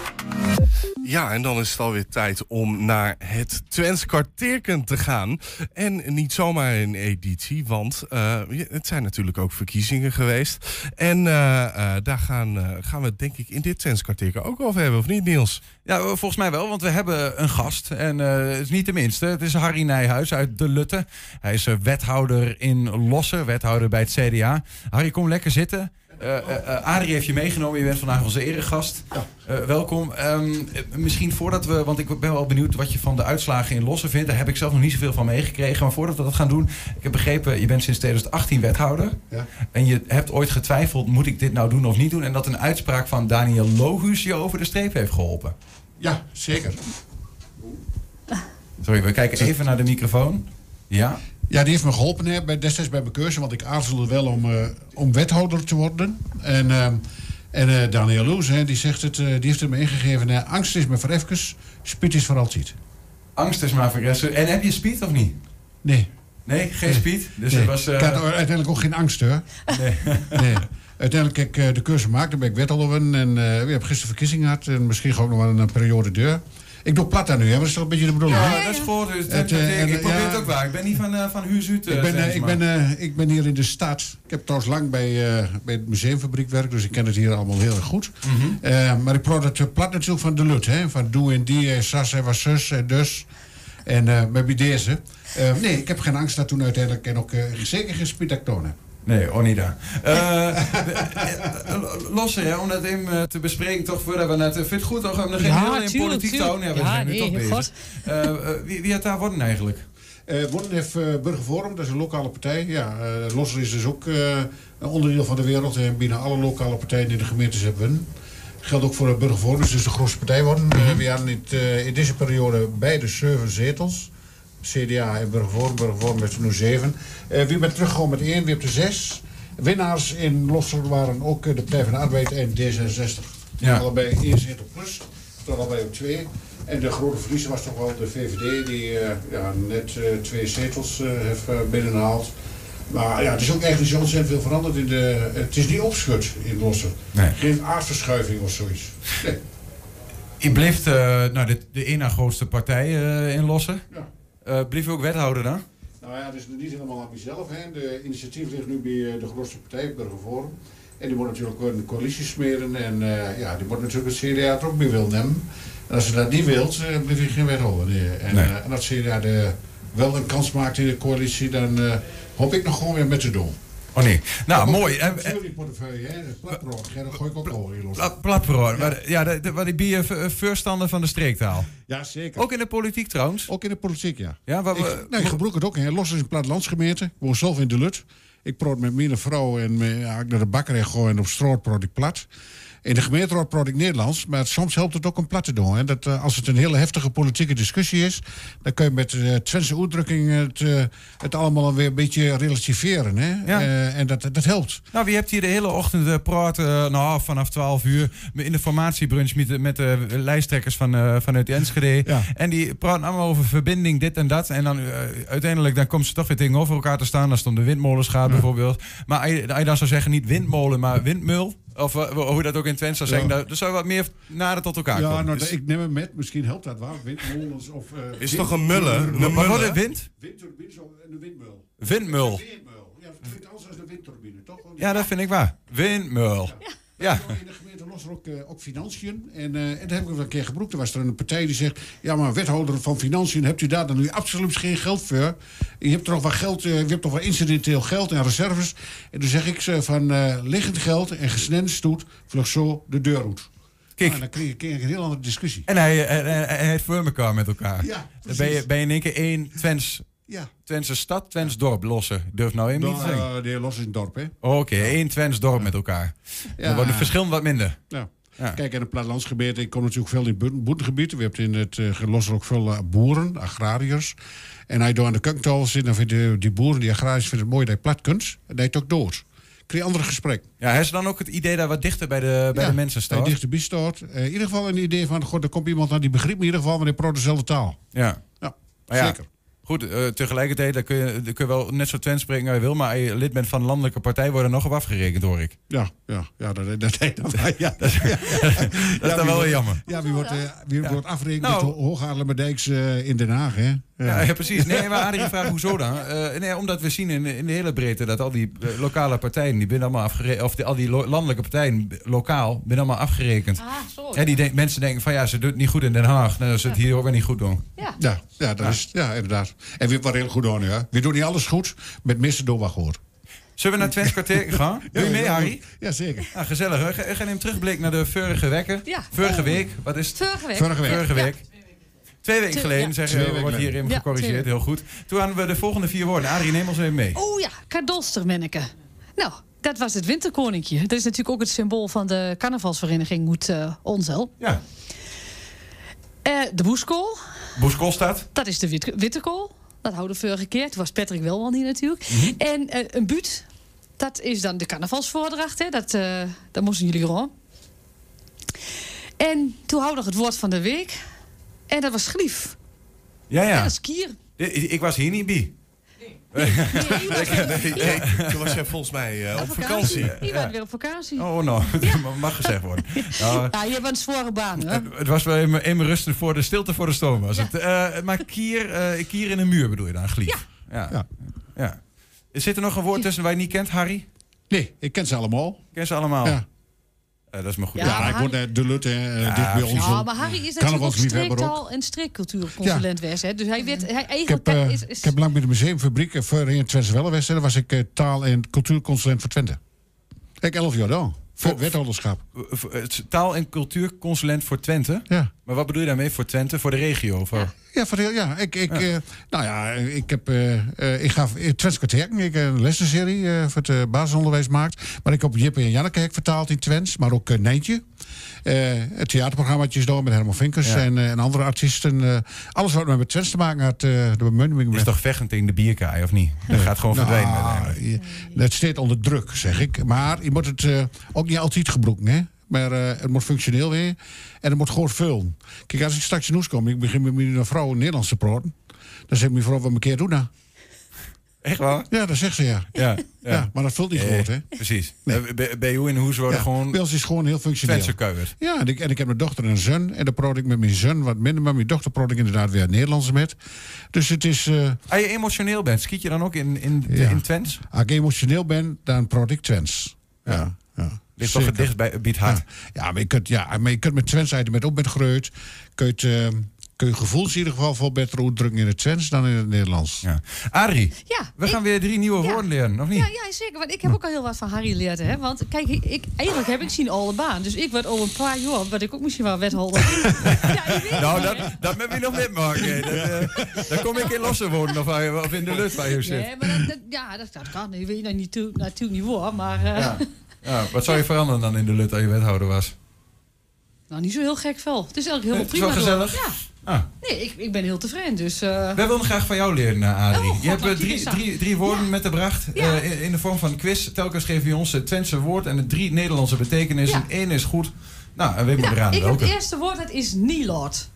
Speaker 2: Ja, en dan is het alweer tijd om naar het Twents kwartierken te gaan. En niet zomaar een editie, want eh, het zijn natuurlijk ook verkiezingen geweest. En eh, eh, daar gaan, eh, gaan we het denk ik in dit Twents kwartierken ook over hebben, of niet Niels?
Speaker 1: Ja, volgens mij wel, want we hebben een gast. En eh, het is niet de minste. Het is Harry Nijhuis uit De Lutte. Hij is wethouder in Lossen, wethouder bij het CDA. Harry, kom lekker zitten. Adrie heeft je meegenomen. Je bent vandaag onze eregast. Eh, welkom. Ehm, eh, misschien voordat we, want ik ben wel benieuwd wat je van de uitslagen in Lossen vindt. Daar heb ik zelf nog niet zoveel van meegekregen. Maar voordat we dat gaan doen, ik heb begrepen, je bent sinds 2018 wethouder.
Speaker 32: Ja.
Speaker 1: En je hebt ooit getwijfeld, moet ik dit nou doen of niet doen? En dat een uitspraak van Daniel Logus je over de streep heeft geholpen.
Speaker 32: Ja, zeker.
Speaker 1: Sorry, we kijken even naar de microfoon. Ja.
Speaker 32: Ja, die heeft me geholpen hè, bij, destijds bij mijn keuze, want ik aarzelde wel om, eh, om wethouder te worden. En, ehm, en eh, Daniel Loes, hè, die, zegt het, die heeft het me ingegeven. angst is maar voor even, spiet is voor altijd.
Speaker 1: Angst is maar vergressen. En heb je speed of niet?
Speaker 32: Nee.
Speaker 1: Nee, geen speed? Dus
Speaker 32: Nee.
Speaker 1: het was...
Speaker 32: Ik had uiteindelijk ook geen angst hoor.
Speaker 1: Nee.
Speaker 32: nee. Uiteindelijk heb ik de keuze gemaakt, dan ben ik wethouder. En we hebben gisteren verkiezingen gehad en misschien ook nog wel een periode deur. Ik doe plat aan nu, hè? maar dat is toch een beetje de bedoeling?
Speaker 1: Ja,
Speaker 32: hè?
Speaker 1: dat is goed. Dus
Speaker 32: Het,
Speaker 1: dat-
Speaker 32: eh,
Speaker 1: ik, probeer het ook waar. Ik ben niet van, eh van Huus uit.
Speaker 32: Ik ben, eh, ik, ben, eh, ik ben hier in de stad. Ik heb trouwens lang bij, eh, bij het museumfabriek werk, dus ik ken het hier allemaal heel erg goed.
Speaker 1: Mhm.
Speaker 32: Eh, maar ik probeer het eh, plat natuurlijk van de Lut, hè? Van doe en die, en sas en was zus en dus. En eh met bij deze. Eh, nee, ik heb geen angst dat toen uiteindelijk en ook eh, zeker geen spiedactoon heb.
Speaker 1: Nee, Onida. Eh Losse, hè, om dat even eh, te bespreken, toch voordat we net... Vind je het goed toch, om nog geen
Speaker 32: Ja,
Speaker 1: heel in politiek te houden? Ja, we
Speaker 32: Ja,
Speaker 1: zijn nu
Speaker 32: nee,
Speaker 1: toch
Speaker 32: heel
Speaker 1: bezig.
Speaker 32: goed.
Speaker 1: Eh, eh, wie, wie had daar worden eigenlijk?
Speaker 32: Eh Worden heeft eh, Burgerforum, dat is een lokale partij. Ja, eh Losser is dus ook eh, een onderdeel van de wereld. En binnen alle lokale partijen die de gemeentes hebben. Geldt ook voor het Burgerforum, dus de grootste partij worden. Eh, we hadden in, eh, in deze periode beide zeven zetels. CDA en. Burgerforum heeft er nu zeven. Eh, wie bent teruggekomen met één, wie hebt er zes. Winnaars in Losser waren ook de Partij van de Arbeid en D66.
Speaker 1: Ja.
Speaker 32: Allebei één zetel plus. Allebei op twee. En de grote verliezer was toch wel de VVD, die eh, ja, net eh, twee zetels heeft eh, binnengehaald. Maar ja, het is ook eigenlijk zo ontzettend veel veranderd in de. Het is niet opschud in Lossen.
Speaker 1: Nee.
Speaker 32: Geen aardverschuiving of zoiets. Nee.
Speaker 1: Je bleef eh, nou, de, de na grootste partij in Lossen.
Speaker 32: Ja.
Speaker 1: Bleef je ook wethouder dan?
Speaker 32: Nou ja, het is niet helemaal aan mezelf. Hè. De initiatief ligt nu bij eh, de grootste partij, Burgerforum. En die moet natuurlijk ook een coalitie smeren. En eh, ja, die moet natuurlijk het CDA er ook bij wil nemen. En als ze dat niet wilt, eh blijf je geen wethouder. Nee. En,
Speaker 1: Nee.
Speaker 32: en als CDA de, wel een kans maakt in de coalitie, dan hoop ik nog gewoon weer met te doen.
Speaker 1: Oh nee. Nou, mooi. Eh,
Speaker 32: die portefeuille, hè, hè, dat gooi ik ook al in los.
Speaker 1: Pla- Platbureau. Maar, ja, de, ben je v- voorstander van de streektaal.
Speaker 32: Ja, zeker.
Speaker 1: Ook in de politiek trouwens?
Speaker 32: Ook in de politiek, ja.
Speaker 1: Ja, waar we,
Speaker 32: Ik, nee, ik gebruik het ook. Hè. Los is een plattelandsgemeente. Ik woon zelf in de Lut. Ik proot met mijn vrouw en met, ja, ik naar de bakkerij gooi en op straat proot ik plat. In de gemeenteraad proot ik Nederlands, maar soms helpt het ook om plat te doen. Hè. Dat, eh, als het een hele heftige politieke discussie is, dan kun je met uh, Twentse uitdrukking het, eh, het allemaal weer een beetje relativeren. Hè.
Speaker 1: Ja.
Speaker 32: En dat, dat helpt.
Speaker 1: Nou, wie hebt hier de hele ochtend eh, nou, vanaf 12 uur, in de formatiebrunch met, de- met de lijsttrekkers van, vanuit Enschede.
Speaker 32: Ja.
Speaker 1: En die praten allemaal over verbinding, dit en dat. En dan uiteindelijk dan komt ze toch weer tegenover elkaar te staan. Dan stond de windmolenschaat bijvoorbeeld. Maar als je dan zou zeggen, niet windmolen, maar windmul. Of eh, hoe je dat ook in het Twents zou zeggen.
Speaker 32: Ja.
Speaker 1: Zou je wat meer nader tot elkaar
Speaker 32: Ja,
Speaker 1: komen.
Speaker 32: nou,
Speaker 1: Dus-
Speaker 32: ik neem hem met. Misschien helpt dat wel. Windmolens of... eh,
Speaker 2: Is
Speaker 32: wind-
Speaker 2: toch een mulle? Een
Speaker 1: Wat wordt het wind?
Speaker 32: Windturbine, en een windmul.
Speaker 1: Windmul.
Speaker 32: Ja, het klinkt allemaal windturbine, toch?
Speaker 1: Ja, dat vind ik waar. Windmul. Ja.
Speaker 32: In los er ook, eh, ook financiën. En, eh, en dat heb ik wel een keer gebroekt. Er was er een partij die zegt... ja, maar wethouder van financiën, hebt u daar dan nu absoluut geen geld voor? Je hebt toch wel geld, eh, je hebt toch wel incidenteel geld en reserves. En toen zeg ik ze van liggend geld en gesneden stoet... vlug zo de deur uit.
Speaker 1: Kijk.
Speaker 32: Nou, dan kreeg ik, ik een heel andere discussie.
Speaker 1: En hij, hij heeft voor elkaar met elkaar.
Speaker 32: Ja,
Speaker 1: Dan ben je, ben je in één keer één Twents,
Speaker 32: Ja.
Speaker 1: Twentse stad, Twents dorp lossen. Durf nou even niet te zeggen.
Speaker 32: Uh, de heer Los is een dorp, hè?
Speaker 1: Oké, één Twents dorp met elkaar.
Speaker 32: Ja.
Speaker 1: Dan wordt het verschil wat minder.
Speaker 32: Ja.
Speaker 1: Ja.
Speaker 32: Kijk, in het plattelandsgebied, ik kom natuurlijk veel in boerengebied. We hebben in het uh, ook veel eh, boeren, agrariërs. En hij door aan de keukentafel zit, dan vinden die boeren, die agrariërs, vinden het mooi dat je plat kunt. En dat je het ook door. Krijg je een ander gesprek.
Speaker 1: Ja, heeft ze dan ook het idee dat wat dichter bij de, bij
Speaker 32: Ja,
Speaker 1: de mensen
Speaker 32: je
Speaker 1: staat?
Speaker 32: dichterbij staat. Eh, in ieder geval een idee van, god, er komt iemand aan die begrijpt me in ieder geval, want die praat dezelfde taal.
Speaker 1: Ja.
Speaker 32: Ja,
Speaker 1: Maar ja,
Speaker 32: zeker.
Speaker 1: Goed, eh, tegelijkertijd dan kun, je, kun je wel net zo spreken als je wil, maar als je lid bent van een landelijke partij, wordt er nog op afgerekend, hoor ik.
Speaker 32: Ja, ja, ja, dat, dat, dat, dat, ja,
Speaker 1: Dat is dan wel jammer.
Speaker 32: Ja, wie wordt, eh, wie wordt afgerekend
Speaker 1: Nou.
Speaker 32: Hoogadelijke uh, in Den Haag, hè?
Speaker 1: Ja, ja, precies. Nee, maar Adrie vraagt hoezo dan? Eh, nee, omdat we zien in, in de hele breedte dat al die eh, lokale partijen, die binnen allemaal afgerekend, of die, al die lo- landelijke partijen lokaal, binnen allemaal afgerekend.
Speaker 31: Ah, zo.
Speaker 1: Ja, die denk, mensen denken van ja, ze doet het niet goed in Den Haag, nou, dan ze het hier ook weer niet goed doen.
Speaker 31: Ja.
Speaker 32: Ja, ja, dat Is, ja inderdaad. En we waren heel goed aan, ja. We doen niet alles goed, met missen doen we gehoord.
Speaker 1: Zullen we naar Twents kwartier gaan? Doe je
Speaker 32: Ja,
Speaker 1: mee,
Speaker 32: ja,
Speaker 1: Harry?
Speaker 32: Ja, zeker.
Speaker 1: Ah, gezellig. hè? Ga, ga even terugblik naar de vorige wekken.
Speaker 31: Ja.
Speaker 1: Vorige week. Wat is het?
Speaker 31: Vorige week.
Speaker 32: Vorige week.
Speaker 1: Vorige
Speaker 31: Ja.
Speaker 1: week. Twee weken geleden,
Speaker 31: ja.
Speaker 1: zeggen we, wordt hierin
Speaker 31: Ja,
Speaker 1: gecorrigeerd. Heel goed. Toen hadden we de volgende vier woorden. Adrie, neem ons even mee.
Speaker 31: Oh ja, Kadolstermenneke. Nou, dat was het winterkoninkje. Dat is natuurlijk ook het symbool van de carnavalsvereniging Moet uh, Onzel.
Speaker 1: Ja.
Speaker 31: Eh, de boeskool,
Speaker 1: Boeskolstad.
Speaker 31: dat is de wit wittekool. Dat houden we vorige keer. Toen was Patrick wel al hier natuurlijk.
Speaker 1: Mhm.
Speaker 31: En eh, een buut, dat is dan de carnavalsvoordracht. Hè. Dat, eh dat moesten jullie gewoon. En toen hadden we nog het woord van de week. En dat was schlief.
Speaker 1: Ja,
Speaker 31: Ja,
Speaker 1: ja.
Speaker 31: dat is kier.
Speaker 1: Ik, ik was hier niet bij.
Speaker 2: Nee, nee, toen was jij volgens mij eh, op vakantie.
Speaker 31: Die waren weer op vakantie.
Speaker 1: Oh, nou, dat mag gezegd worden. Nou,
Speaker 31: Ja, je hebt een zware baan, hè?
Speaker 1: het, het was wel even, even rusten voor de stilte voor de stoom. Was het. Eh, maar kier, eh, kier in een muur bedoel je dan, glief? Ja. ja. ja. Zit er nog een woord tussen waar je niet kent, Harry?
Speaker 32: Nee, ik ken ze allemaal.
Speaker 1: Ken ze allemaal?
Speaker 32: Ja.
Speaker 1: Eh, dat is maar goed.
Speaker 32: Ja, ik word uh, de Lutte uh,
Speaker 1: Ja,
Speaker 32: dicht bij ons.
Speaker 31: Ja, maar Harry is natuurlijk ook streektaal en streekcultuurconsulent geweest. Hè? Dus hij weet, hij
Speaker 32: Ik
Speaker 31: eigenlijk
Speaker 32: heb, uh,
Speaker 31: is, is...
Speaker 32: ik heb lang bij de museumfabriek voor in Twente Wellenwest. Daar was ik uh, taal- en cultuurconsulent voor Twente. Ik elf jaar dan. Voor wethouderschap.
Speaker 1: Taal- en cultuurconsulent voor Twente?
Speaker 32: Ja.
Speaker 1: Maar wat bedoel je daarmee voor Twente? Voor de regio? Voor...
Speaker 32: Ja, voor de, ja, ik, ik, ja. nou ja, ik, heb, ik ga Twents kwartier. Ik heb een lessenserie voor het basisonderwijs maakt. Maar ik heb Jippe en Janneke vertaald in Twents. Maar ook Nijntje. Het theaterprogrammaatjes door met Herman Vinkers ja. en, en, andere artiesten. alles wat met Twents te maken had. de bemunding
Speaker 1: is toch vechtend in de bierkaai, of niet? Dat gaat gewoon nou, verdwijnen.
Speaker 32: Het staat onder druk, zeg ik. Maar je moet het ook niet altijd gebroeken, hè? Maar uh, het moet functioneel weer. En het moet gewoon vullen. Kijk, als ik straks in Oes kom, ik begin met mijn vrouw in Nederlands te praten. Dan zegt mijn vrouw, wat een keer doen nou?
Speaker 1: Echt waar?
Speaker 32: Ja, dat zegt ze ja.
Speaker 1: Ja,
Speaker 32: ja. ja maar dat vult niet goed, hè?
Speaker 1: Precies. Nee. Bij jou in Hoes worden gewoon...
Speaker 32: Bij ons is gewoon heel functioneel. Ja, en ik, en ik heb een dochter en een zoon. En dan praat ik met mijn zoon wat minder. Maar mijn dochter praat ik inderdaad weer Nederlands met. Dus het is... Uh,
Speaker 1: als je emotioneel bent, schiet je dan ook in, in, ja. in Twents?
Speaker 32: Als ik emotioneel ben, dan praat ik Twents. Ja, ja.
Speaker 1: Ligt toch het dichtst bij Biet Hart?
Speaker 32: Ja, ja, maar, je kunt, ja, maar je kunt met Twents uit met op met Greut. Kun je het... Uh, kun je gevoels in ieder geval veel beter uitdrukken in het Twents dan in het Nederlands.
Speaker 1: Ja. Adrie,
Speaker 31: ja,
Speaker 1: we gaan weer drie nieuwe ja, woorden leren, of niet?
Speaker 31: Ja, ja, zeker. Want ik heb ook al heel wat van Harry geleerd. Hè? Want kijk, ik, eigenlijk heb ik zien alle baan. Dus ik word over een paar jaar, wat ik ook misschien wel wethouder.
Speaker 1: ja, nou, dat, dat met me nog niet maken. Dat, uh, dan kom ik in losse wonen of, of in de lucht waar je zit.
Speaker 31: Nee, maar dat, dat, ja, dat, dat kan. Ik weet nog niet toe, natuurlijk niet waar, maar... Uh,
Speaker 1: ja. ja. wat zou je veranderen dan in de lut als je wethouder was?
Speaker 31: Nou, niet zo heel gek veel. Het is eigenlijk heel
Speaker 1: het
Speaker 31: prima.
Speaker 1: Is wel gezellig?
Speaker 31: Door. Ja. Ah. Nee, ik, ik ben heel tevreden. Dus, uh...
Speaker 1: Wij willen graag van jou leren, Adrie.
Speaker 31: Oh,
Speaker 1: je hebt uh, drie, drie, drie woorden ja. metgebracht ja. uh, in, in, de vorm van een quiz. Telkens geven je ons het Twentse woord en de drie Nederlandse betekenissen. Ja. Eén is goed. Nou, en we moeten
Speaker 31: ja,
Speaker 1: eraan
Speaker 31: Ik
Speaker 1: welke.
Speaker 31: heb het eerste woord, dat is Nilord.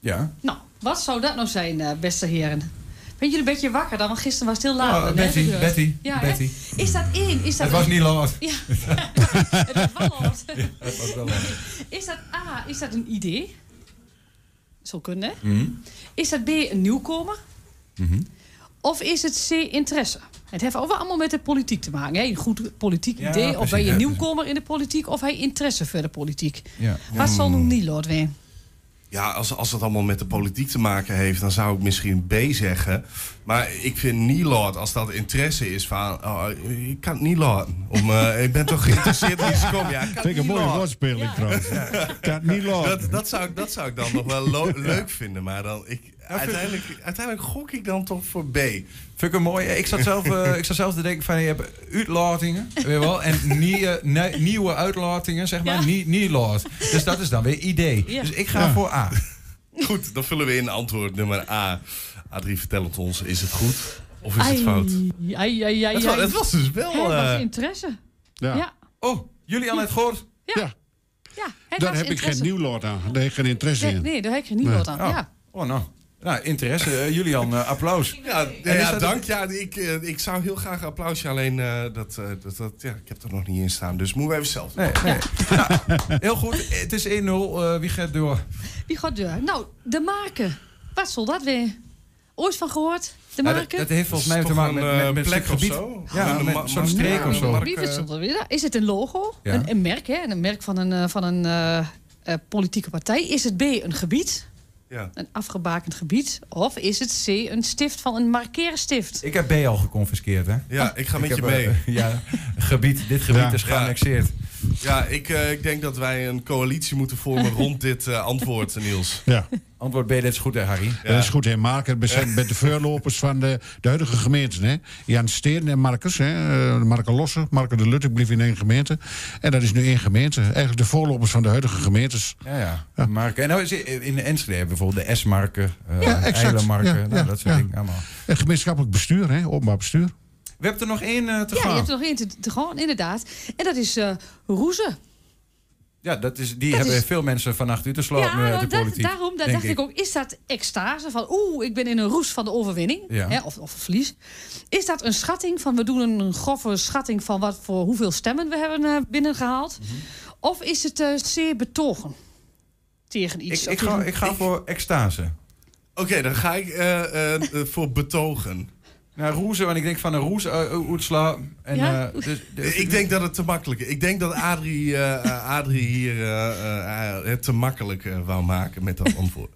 Speaker 1: Ja.
Speaker 31: Nou, wat zou dat nou zijn, beste heren? Ben je een beetje wakker dan? Want gisteren was het heel laat.
Speaker 1: Oh, Betty,
Speaker 31: hè?
Speaker 1: Betty,
Speaker 31: ja,
Speaker 1: Betty.
Speaker 31: Hè? Is dat één? Is dat
Speaker 1: het was niet Lord.
Speaker 31: Ja. het was wel Lord.
Speaker 1: Ja, het was wel Lord.
Speaker 31: Is dat A, is dat een idee? Zo kunnen?
Speaker 1: Mm -hmm.
Speaker 31: Is dat B, een nieuwkomer?
Speaker 1: Mm -hmm.
Speaker 31: Of is het C, interesse? Het heeft ook wel allemaal met de politiek te maken. Hè? Een goed politiek
Speaker 2: Ja,
Speaker 31: idee. Of ben je
Speaker 2: ja,
Speaker 31: nieuwkomer in de politiek of hij interesse voor de politiek.
Speaker 2: Ja.
Speaker 31: Wat zal nu niet Lord?
Speaker 2: Ja, als, als het allemaal met de politiek te maken heeft, dan zou ik misschien B zeggen. Maar ik vind niet laat als dat interesse is van. Oh, ik kan het niet laten. Om, eh, ik ben toch geïnteresseerd in seconde. Ja, ik kan
Speaker 32: Vind ik een mooie woordspeling trouwens. Kan het niet laten.
Speaker 2: Dat, dat, zou ik, dat zou ik dan nog wel leuk vinden. Maar dan, ik, uiteindelijk, uiteindelijk gok ik dan toch voor B.
Speaker 1: Vind ik een mooie. Ik zat zelf, eh, ik zat zelf te denken van je hebt uitlatingen, weet je wel, en nieuwe, ne- nieuwe uitlatingen, zeg maar,
Speaker 2: Ja.
Speaker 1: niet. Dus dat is dan weer idee.
Speaker 2: Ja.
Speaker 1: Dus ik ga
Speaker 2: Ja.
Speaker 1: voor A.
Speaker 2: Goed, dan vullen we in antwoord nummer A. Adrie, vertel het ons. Is het goed of is het fout?
Speaker 31: Ai, ai, ai,
Speaker 2: Het was- het was dus wel,
Speaker 31: was
Speaker 2: eh,
Speaker 31: interesse.
Speaker 32: Ja.
Speaker 31: Ja.
Speaker 1: Oh, jullie aan het gehoord?
Speaker 32: Ja.
Speaker 31: Ja,
Speaker 32: Daar heb ik geen nieuw lot aan. Daar heb ik geen interesse
Speaker 31: Nee,
Speaker 32: in.
Speaker 31: nee, daar heb ik geen nieuw
Speaker 32: Nee.
Speaker 31: woord aan.
Speaker 1: Oh.
Speaker 31: Ja.
Speaker 1: Oh, nou. Nou, interesse. Eh, Julian, eh, applaus.
Speaker 2: Ja,
Speaker 1: En
Speaker 2: ja, dank. Ja, ik, eh, ik zou heel graag een applausje, alleen eh, dat, eh, dat, dat, ja, ik heb er nog niet in staan. Dus moeten we even zelf doen.
Speaker 1: Nee, nee. Nou, heel goed. Het is 1-0. Eh, wie gaat door?
Speaker 31: Wie gaat door? Nou, de marken. Wat zal dat weer? Ooit van gehoord? De
Speaker 1: Ja,
Speaker 31: marken?
Speaker 1: dat, dat heeft volgens mij te maken met,
Speaker 2: een,
Speaker 1: met,
Speaker 2: eh,
Speaker 1: met
Speaker 2: plek
Speaker 1: een
Speaker 2: of
Speaker 1: gebied.
Speaker 2: zo?
Speaker 1: Ja,
Speaker 2: Een
Speaker 1: met zo'n streek of zo.
Speaker 31: Weer. Is het een logo?
Speaker 1: Ja.
Speaker 31: Een, een merk, hè? Een merk van een, eh, van een eh, eh, politieke partij. Is het B, een gebied?
Speaker 2: Ja.
Speaker 31: Een afgebakend gebied? Of is het C, een stift van een markeerstift?
Speaker 1: Ik heb B al geconfiskeerd, hè?
Speaker 2: Ja, ik ga met je mee.
Speaker 1: eh, ja, gebied, dit gebied
Speaker 2: Ja.
Speaker 1: is geannexeerd.
Speaker 2: Ja, ik, eh, ik denk dat wij een coalitie moeten vormen rond dit eh, antwoord, Niels.
Speaker 32: Ja.
Speaker 1: Antwoord B, dit is goed, hè, Harry?
Speaker 32: Dat is goed, hè. Marker zijn met de voorlopers van de, de huidige gemeenten. Hè. Jan Steen en Marcus, hè. eh, Marke Losse, Marke de Lutte bleef in één gemeente. En dat is nu één gemeente. Eigenlijk de voorlopers van de huidige gemeentes.
Speaker 1: Ja, ja. Marken. En nou is in de Enschede hebben we bijvoorbeeld de S-marken, uh,
Speaker 32: Ja, exact.
Speaker 1: marken,
Speaker 32: Ja,
Speaker 1: nou,
Speaker 32: ja,
Speaker 1: dat soort
Speaker 32: ja.
Speaker 1: dingen allemaal.
Speaker 32: En gemeenschappelijk bestuur, hè. Openbaar bestuur.
Speaker 1: We hebben er nog één eh, te
Speaker 31: Ja,
Speaker 1: gaan.
Speaker 31: je hebt er nog één te, te gaan, inderdaad. En dat is eh Roeze.
Speaker 1: Ja, dat is, die
Speaker 31: Dat
Speaker 1: hebben
Speaker 31: is-
Speaker 1: veel mensen vannacht uit te slopen
Speaker 31: Ja, nou,
Speaker 1: de
Speaker 31: dat-
Speaker 1: politiek.
Speaker 31: daarom daar
Speaker 1: denk
Speaker 31: dacht ik. ook, is dat extase van oeh, ik ben in een roes van de overwinning,
Speaker 1: Ja.
Speaker 31: hè, of, of verlies. Is dat een schatting van, we doen een grove schatting van wat voor hoeveel stemmen we hebben eh, binnengehaald?
Speaker 1: Mhm.
Speaker 31: Of is het eh, zeer betogen tegen iets?
Speaker 1: Ik, ik, ga, ik ga voor extase.
Speaker 2: Oké, dan ga ik eh, eh, eh, voor betogen.
Speaker 1: Nou, roezen, want ik denk van een roes uh, uitsla. En,
Speaker 2: Ja?
Speaker 1: eh, dus- dus-
Speaker 2: ik denk dat het te makkelijk is. Ik denk dat Adrie, eh, eh, Adrie hier eh, eh, eh, het te makkelijk wou maken met dat antwoord.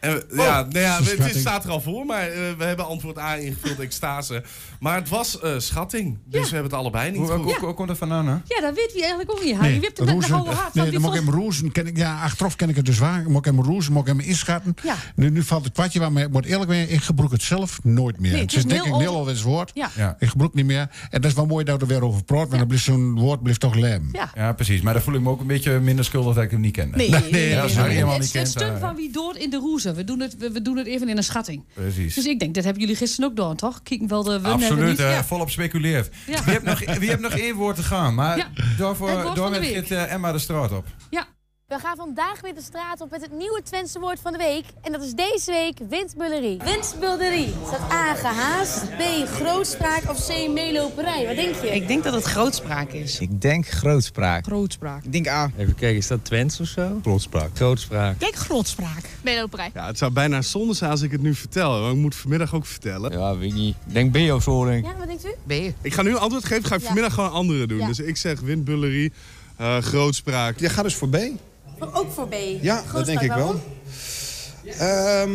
Speaker 2: En, we- ja, nou ja,
Speaker 32: dat is
Speaker 2: het staat er al voor, maar eh, we hebben antwoord A ingevuld, extase. Maar het was eh, schatting, dus we hebben het allebei niet
Speaker 1: Hoe,
Speaker 2: goed.
Speaker 1: hoe, hoe komt dat vandaan? Hè?
Speaker 31: Ja, dat weet wie eigenlijk ook niet. Harry.
Speaker 32: Nee,
Speaker 31: je hebt het met de
Speaker 32: roezen-
Speaker 31: hart.
Speaker 32: nee, dan moet ik hem roezen. Ken ik, ja, achteraf ken ik het dus waar. Moet ik hem roezen, moet ik hem inschatten.
Speaker 31: Ja.
Speaker 32: Nu, nu valt het kwartje waar, maar ik moet eerlijk zijn, ik gebruik het zelf nooit meer.
Speaker 31: Nee,
Speaker 32: het
Speaker 31: het
Speaker 32: is
Speaker 31: is
Speaker 32: denk ik heel
Speaker 31: over-
Speaker 32: alweer woord.
Speaker 31: Ja.
Speaker 1: Ja.
Speaker 32: Ik gebruik niet meer. En dat is wel mooi dat we er weer over praten, want dan blijft zo'n woord blijft toch lijm.
Speaker 31: Ja.
Speaker 1: Ja, precies. Maar dan voel ik me ook een beetje minder schuldig dat ik hem niet kende.
Speaker 31: Nee, nee, nee,
Speaker 1: hem helemaal
Speaker 31: Het
Speaker 1: niet
Speaker 31: is een
Speaker 1: kent.
Speaker 31: stuk
Speaker 1: eh,
Speaker 31: van wie doort in de We doen, het, we, we doen het even in een schatting.
Speaker 1: Precies.
Speaker 31: Dus ik denk, dat hebben jullie gisteren ook door, toch? Kieken wel de
Speaker 1: Absoluut,
Speaker 31: Ja.
Speaker 1: volop speculeert.
Speaker 31: Ja.
Speaker 1: Wie, heeft nog, wie heeft nog één woord te gaan? Maar
Speaker 31: Ja.
Speaker 1: door
Speaker 31: van de
Speaker 1: met Emma de straat op.
Speaker 31: Ja.
Speaker 33: We gaan vandaag weer de straat op met het nieuwe Twentse woord van de week. En dat is deze week windbullerie. Windbullerie. Staat A gehaast, B grootspraak of C meeloperij. Wat denk je?
Speaker 24: Ik denk dat het grootspraak is.
Speaker 23: Ik denk grootspraak.
Speaker 24: Grootspraak.
Speaker 34: Ik denk A.
Speaker 35: Even kijken, is dat Twents of zo?
Speaker 34: Grootspraak.
Speaker 35: Grootspraak.
Speaker 33: Denk grootspraak. Meeloperij.
Speaker 36: Ja, het zou bijna zonde zijn als ik het nu vertel. Maar ik moet vanmiddag ook vertellen.
Speaker 35: Ja, weet ik niet. Ik denk B of zo, denk ik.
Speaker 33: Ja, wat denkt u?
Speaker 24: B.
Speaker 36: Ik ga nu een antwoord geven, ga ik
Speaker 33: Ja.
Speaker 36: vanmiddag gewoon een andere doen.
Speaker 33: Ja.
Speaker 36: Dus ik zeg windbullerie, eh, grootspraak.
Speaker 37: Je gaat dus voor B.
Speaker 33: Ook voor B.
Speaker 37: Ja, dat denk ik wel. Ehm,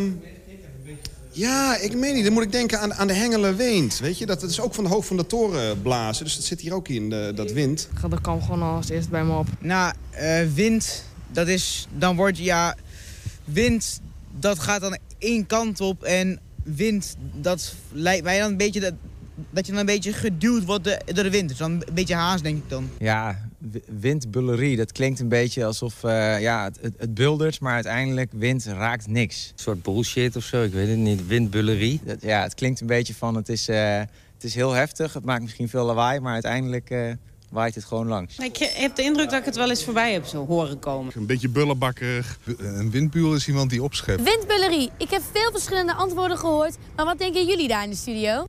Speaker 37: ja, ik meen niet. Dan moet ik denken aan, aan de Hengele Weend. Weet je, dat, dat is ook van de hoog van de toren blazen. Dus dat zit hier ook in, de, dat wind.
Speaker 24: Dat kwam gewoon als eerst bij me op.
Speaker 34: Nou, eh, wind, dat is... Dan wordt ja... Wind, dat gaat dan één kant op. En wind, dat lijkt mij dan een beetje... Dat, dat je dan een beetje geduwd wordt door de wind. Dus dan een beetje haast, denk ik dan.
Speaker 23: Ja, windbullerie. Dat klinkt een beetje alsof eh, ja, het, het, het buldert, maar uiteindelijk wind raakt niks.
Speaker 35: Een soort bullshit of zo, ik weet het niet. Windbullerie.
Speaker 23: Dat, ja, het klinkt een beetje van het is, eh, het is heel heftig. Het maakt misschien veel lawaai, maar uiteindelijk eh, waait het gewoon langs.
Speaker 24: Ik heb de indruk dat ik het wel eens voorbij heb zo horen komen.
Speaker 36: Een beetje bullenbakker.
Speaker 34: Een windbuur is iemand die opschept.
Speaker 33: Windbullerie. Ik heb veel verschillende antwoorden gehoord. Maar wat denken jullie daar in de studio?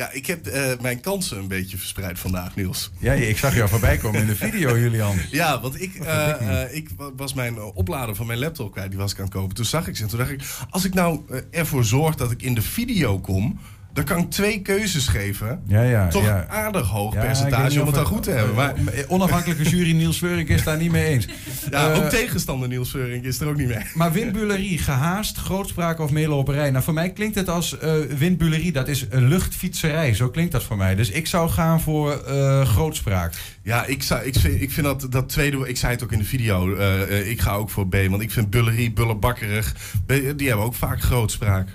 Speaker 2: Ja, ik heb eh, mijn kansen een beetje verspreid vandaag, Niels.
Speaker 1: Ja, ik zag jou voorbij komen in de video, Julian.
Speaker 2: Ja, want ik, eh, eh, ik wa- was mijn oplader van mijn laptop kwijt. Die was ik aan het kopen. Toen zag ik ze en toen dacht ik... als ik nou ervoor zorg dat ik in de video kom... Dan kan ik twee keuzes geven.
Speaker 1: Ja, ja,
Speaker 2: Toch
Speaker 1: ja.
Speaker 2: aardig hoog percentage om het dan goed te hebben. Maar,
Speaker 1: eh, Onafhankelijke jury Niels Veurink is daar niet mee eens.
Speaker 2: ja,
Speaker 1: Eh,
Speaker 2: ook tegenstander Niels Veurink is er ook niet mee.
Speaker 1: Maar windbulerie, gehaast, grootspraak of meeloperij. Nou, voor mij klinkt het als eh windbulerie. Dat is een luchtfietserij. Zo klinkt dat voor mij. Dus ik zou gaan voor eh, grootspraak.
Speaker 2: Ja, ik, zou, ik, vind, ik vind dat, dat tweede... Ik zei het ook in de video. eh, eh, ik ga ook voor B. Want ik vind bullerie, bullebakkerig... be- Die hebben ook vaak grootspraak.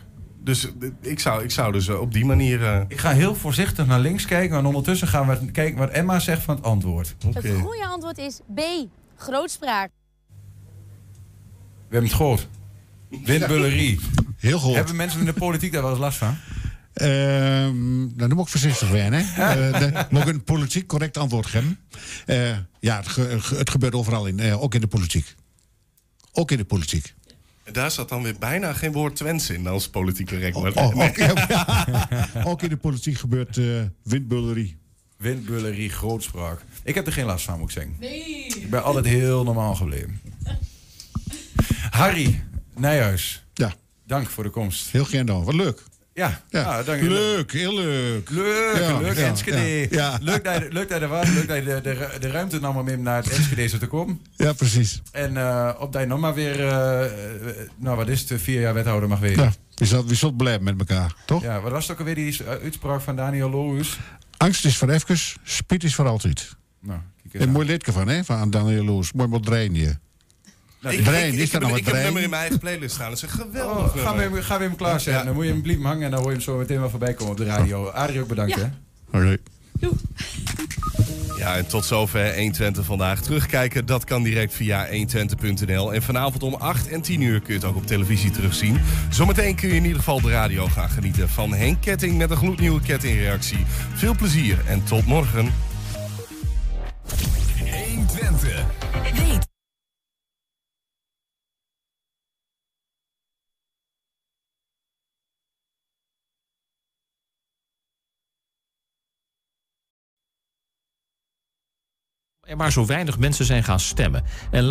Speaker 2: Dus eh, ik zou, ik zou dus eh, op die manier... eh,
Speaker 1: Ik ga heel voorzichtig naar links kijken. En ondertussen gaan we kijken wat Emma zegt van het antwoord.
Speaker 33: Het goede antwoord is B. Grootspraak.
Speaker 1: We hebben het gehoord. Windbulerie.
Speaker 32: Heel goed.
Speaker 1: Hebben mensen in de politiek daar wel eens last van?
Speaker 32: Ehm, nou, dan moet ik voorzichtig zijn, hè? Eh, dan moet ik een politiek correct antwoord geven. Eh, ja, het, ge- het gebeurt overal in, eh, ook in de politiek. Ook in de politiek.
Speaker 2: Daar zat dan weer bijna geen woord Twents in als politiek correct.
Speaker 32: Oh,
Speaker 2: Nee.
Speaker 32: ook, in de politiek gebeurt eh windbullerie.
Speaker 1: Windbulerie, grootspraak. Ik heb er geen last van, moet ik zeggen. Ik ben altijd heel normaal gebleven. Harry Nijhuis.
Speaker 32: Ja.
Speaker 1: Dank voor de komst.
Speaker 32: Heel geen dank. Wat leuk.
Speaker 1: Ja,
Speaker 32: Ja,
Speaker 1: ja dank je.
Speaker 32: leuk, heel leuk.
Speaker 1: Leuk,
Speaker 32: Ja,
Speaker 1: leuk,
Speaker 32: ja,
Speaker 1: Enschede.
Speaker 32: ja.
Speaker 1: Leuk, dat je, leuk dat je er was. Leuk dat je de, de, de ruimte nam om naar het Enschede te komen.
Speaker 32: Ja, precies.
Speaker 1: En eh, op dat je nog maar weer, eh, nou wat is het, vier jaar wethouder mag wezen.
Speaker 32: Ja, we zult, we zult blijven met elkaar, toch?
Speaker 1: Ja, wat was het ook alweer die eh, uitspraak van Daniel Loos?
Speaker 32: Angst is voor even, spiet is voor altijd.
Speaker 1: Nou, kijk eens
Speaker 32: Een
Speaker 1: aan.
Speaker 32: mooi liedje van, hè? Van Daniel Loos. Mooi wat drein je.
Speaker 2: Ik,
Speaker 32: Brein,
Speaker 2: ik,
Speaker 32: is
Speaker 2: ik,
Speaker 32: nou
Speaker 2: ik heb
Speaker 32: brein?
Speaker 2: een nummer in mijn eigen playlist staan. Dat is een geweldig
Speaker 1: Oh, gaan, we
Speaker 2: nummer.
Speaker 1: hem, gaan we hem klaarzetten.
Speaker 2: Ja.
Speaker 1: Dan moet je hem bliep hangen en dan hoor je hem zo meteen wel voorbij komen op de radio. Arie ook bedankt, hè?
Speaker 32: Oké.
Speaker 2: Ja, en tot zover 120 vandaag. Terugkijken, dat kan direct via 120.nl. En vanavond om 8 en 10 uur kun je het ook op televisie terugzien. Zometeen kun je in ieder geval de radio gaan genieten van Henk Ketting met een gloednieuwe kettingreactie. Veel plezier en tot morgen.
Speaker 38: 120.
Speaker 39: Er maar zo weinig mensen zijn gaan stemmen. En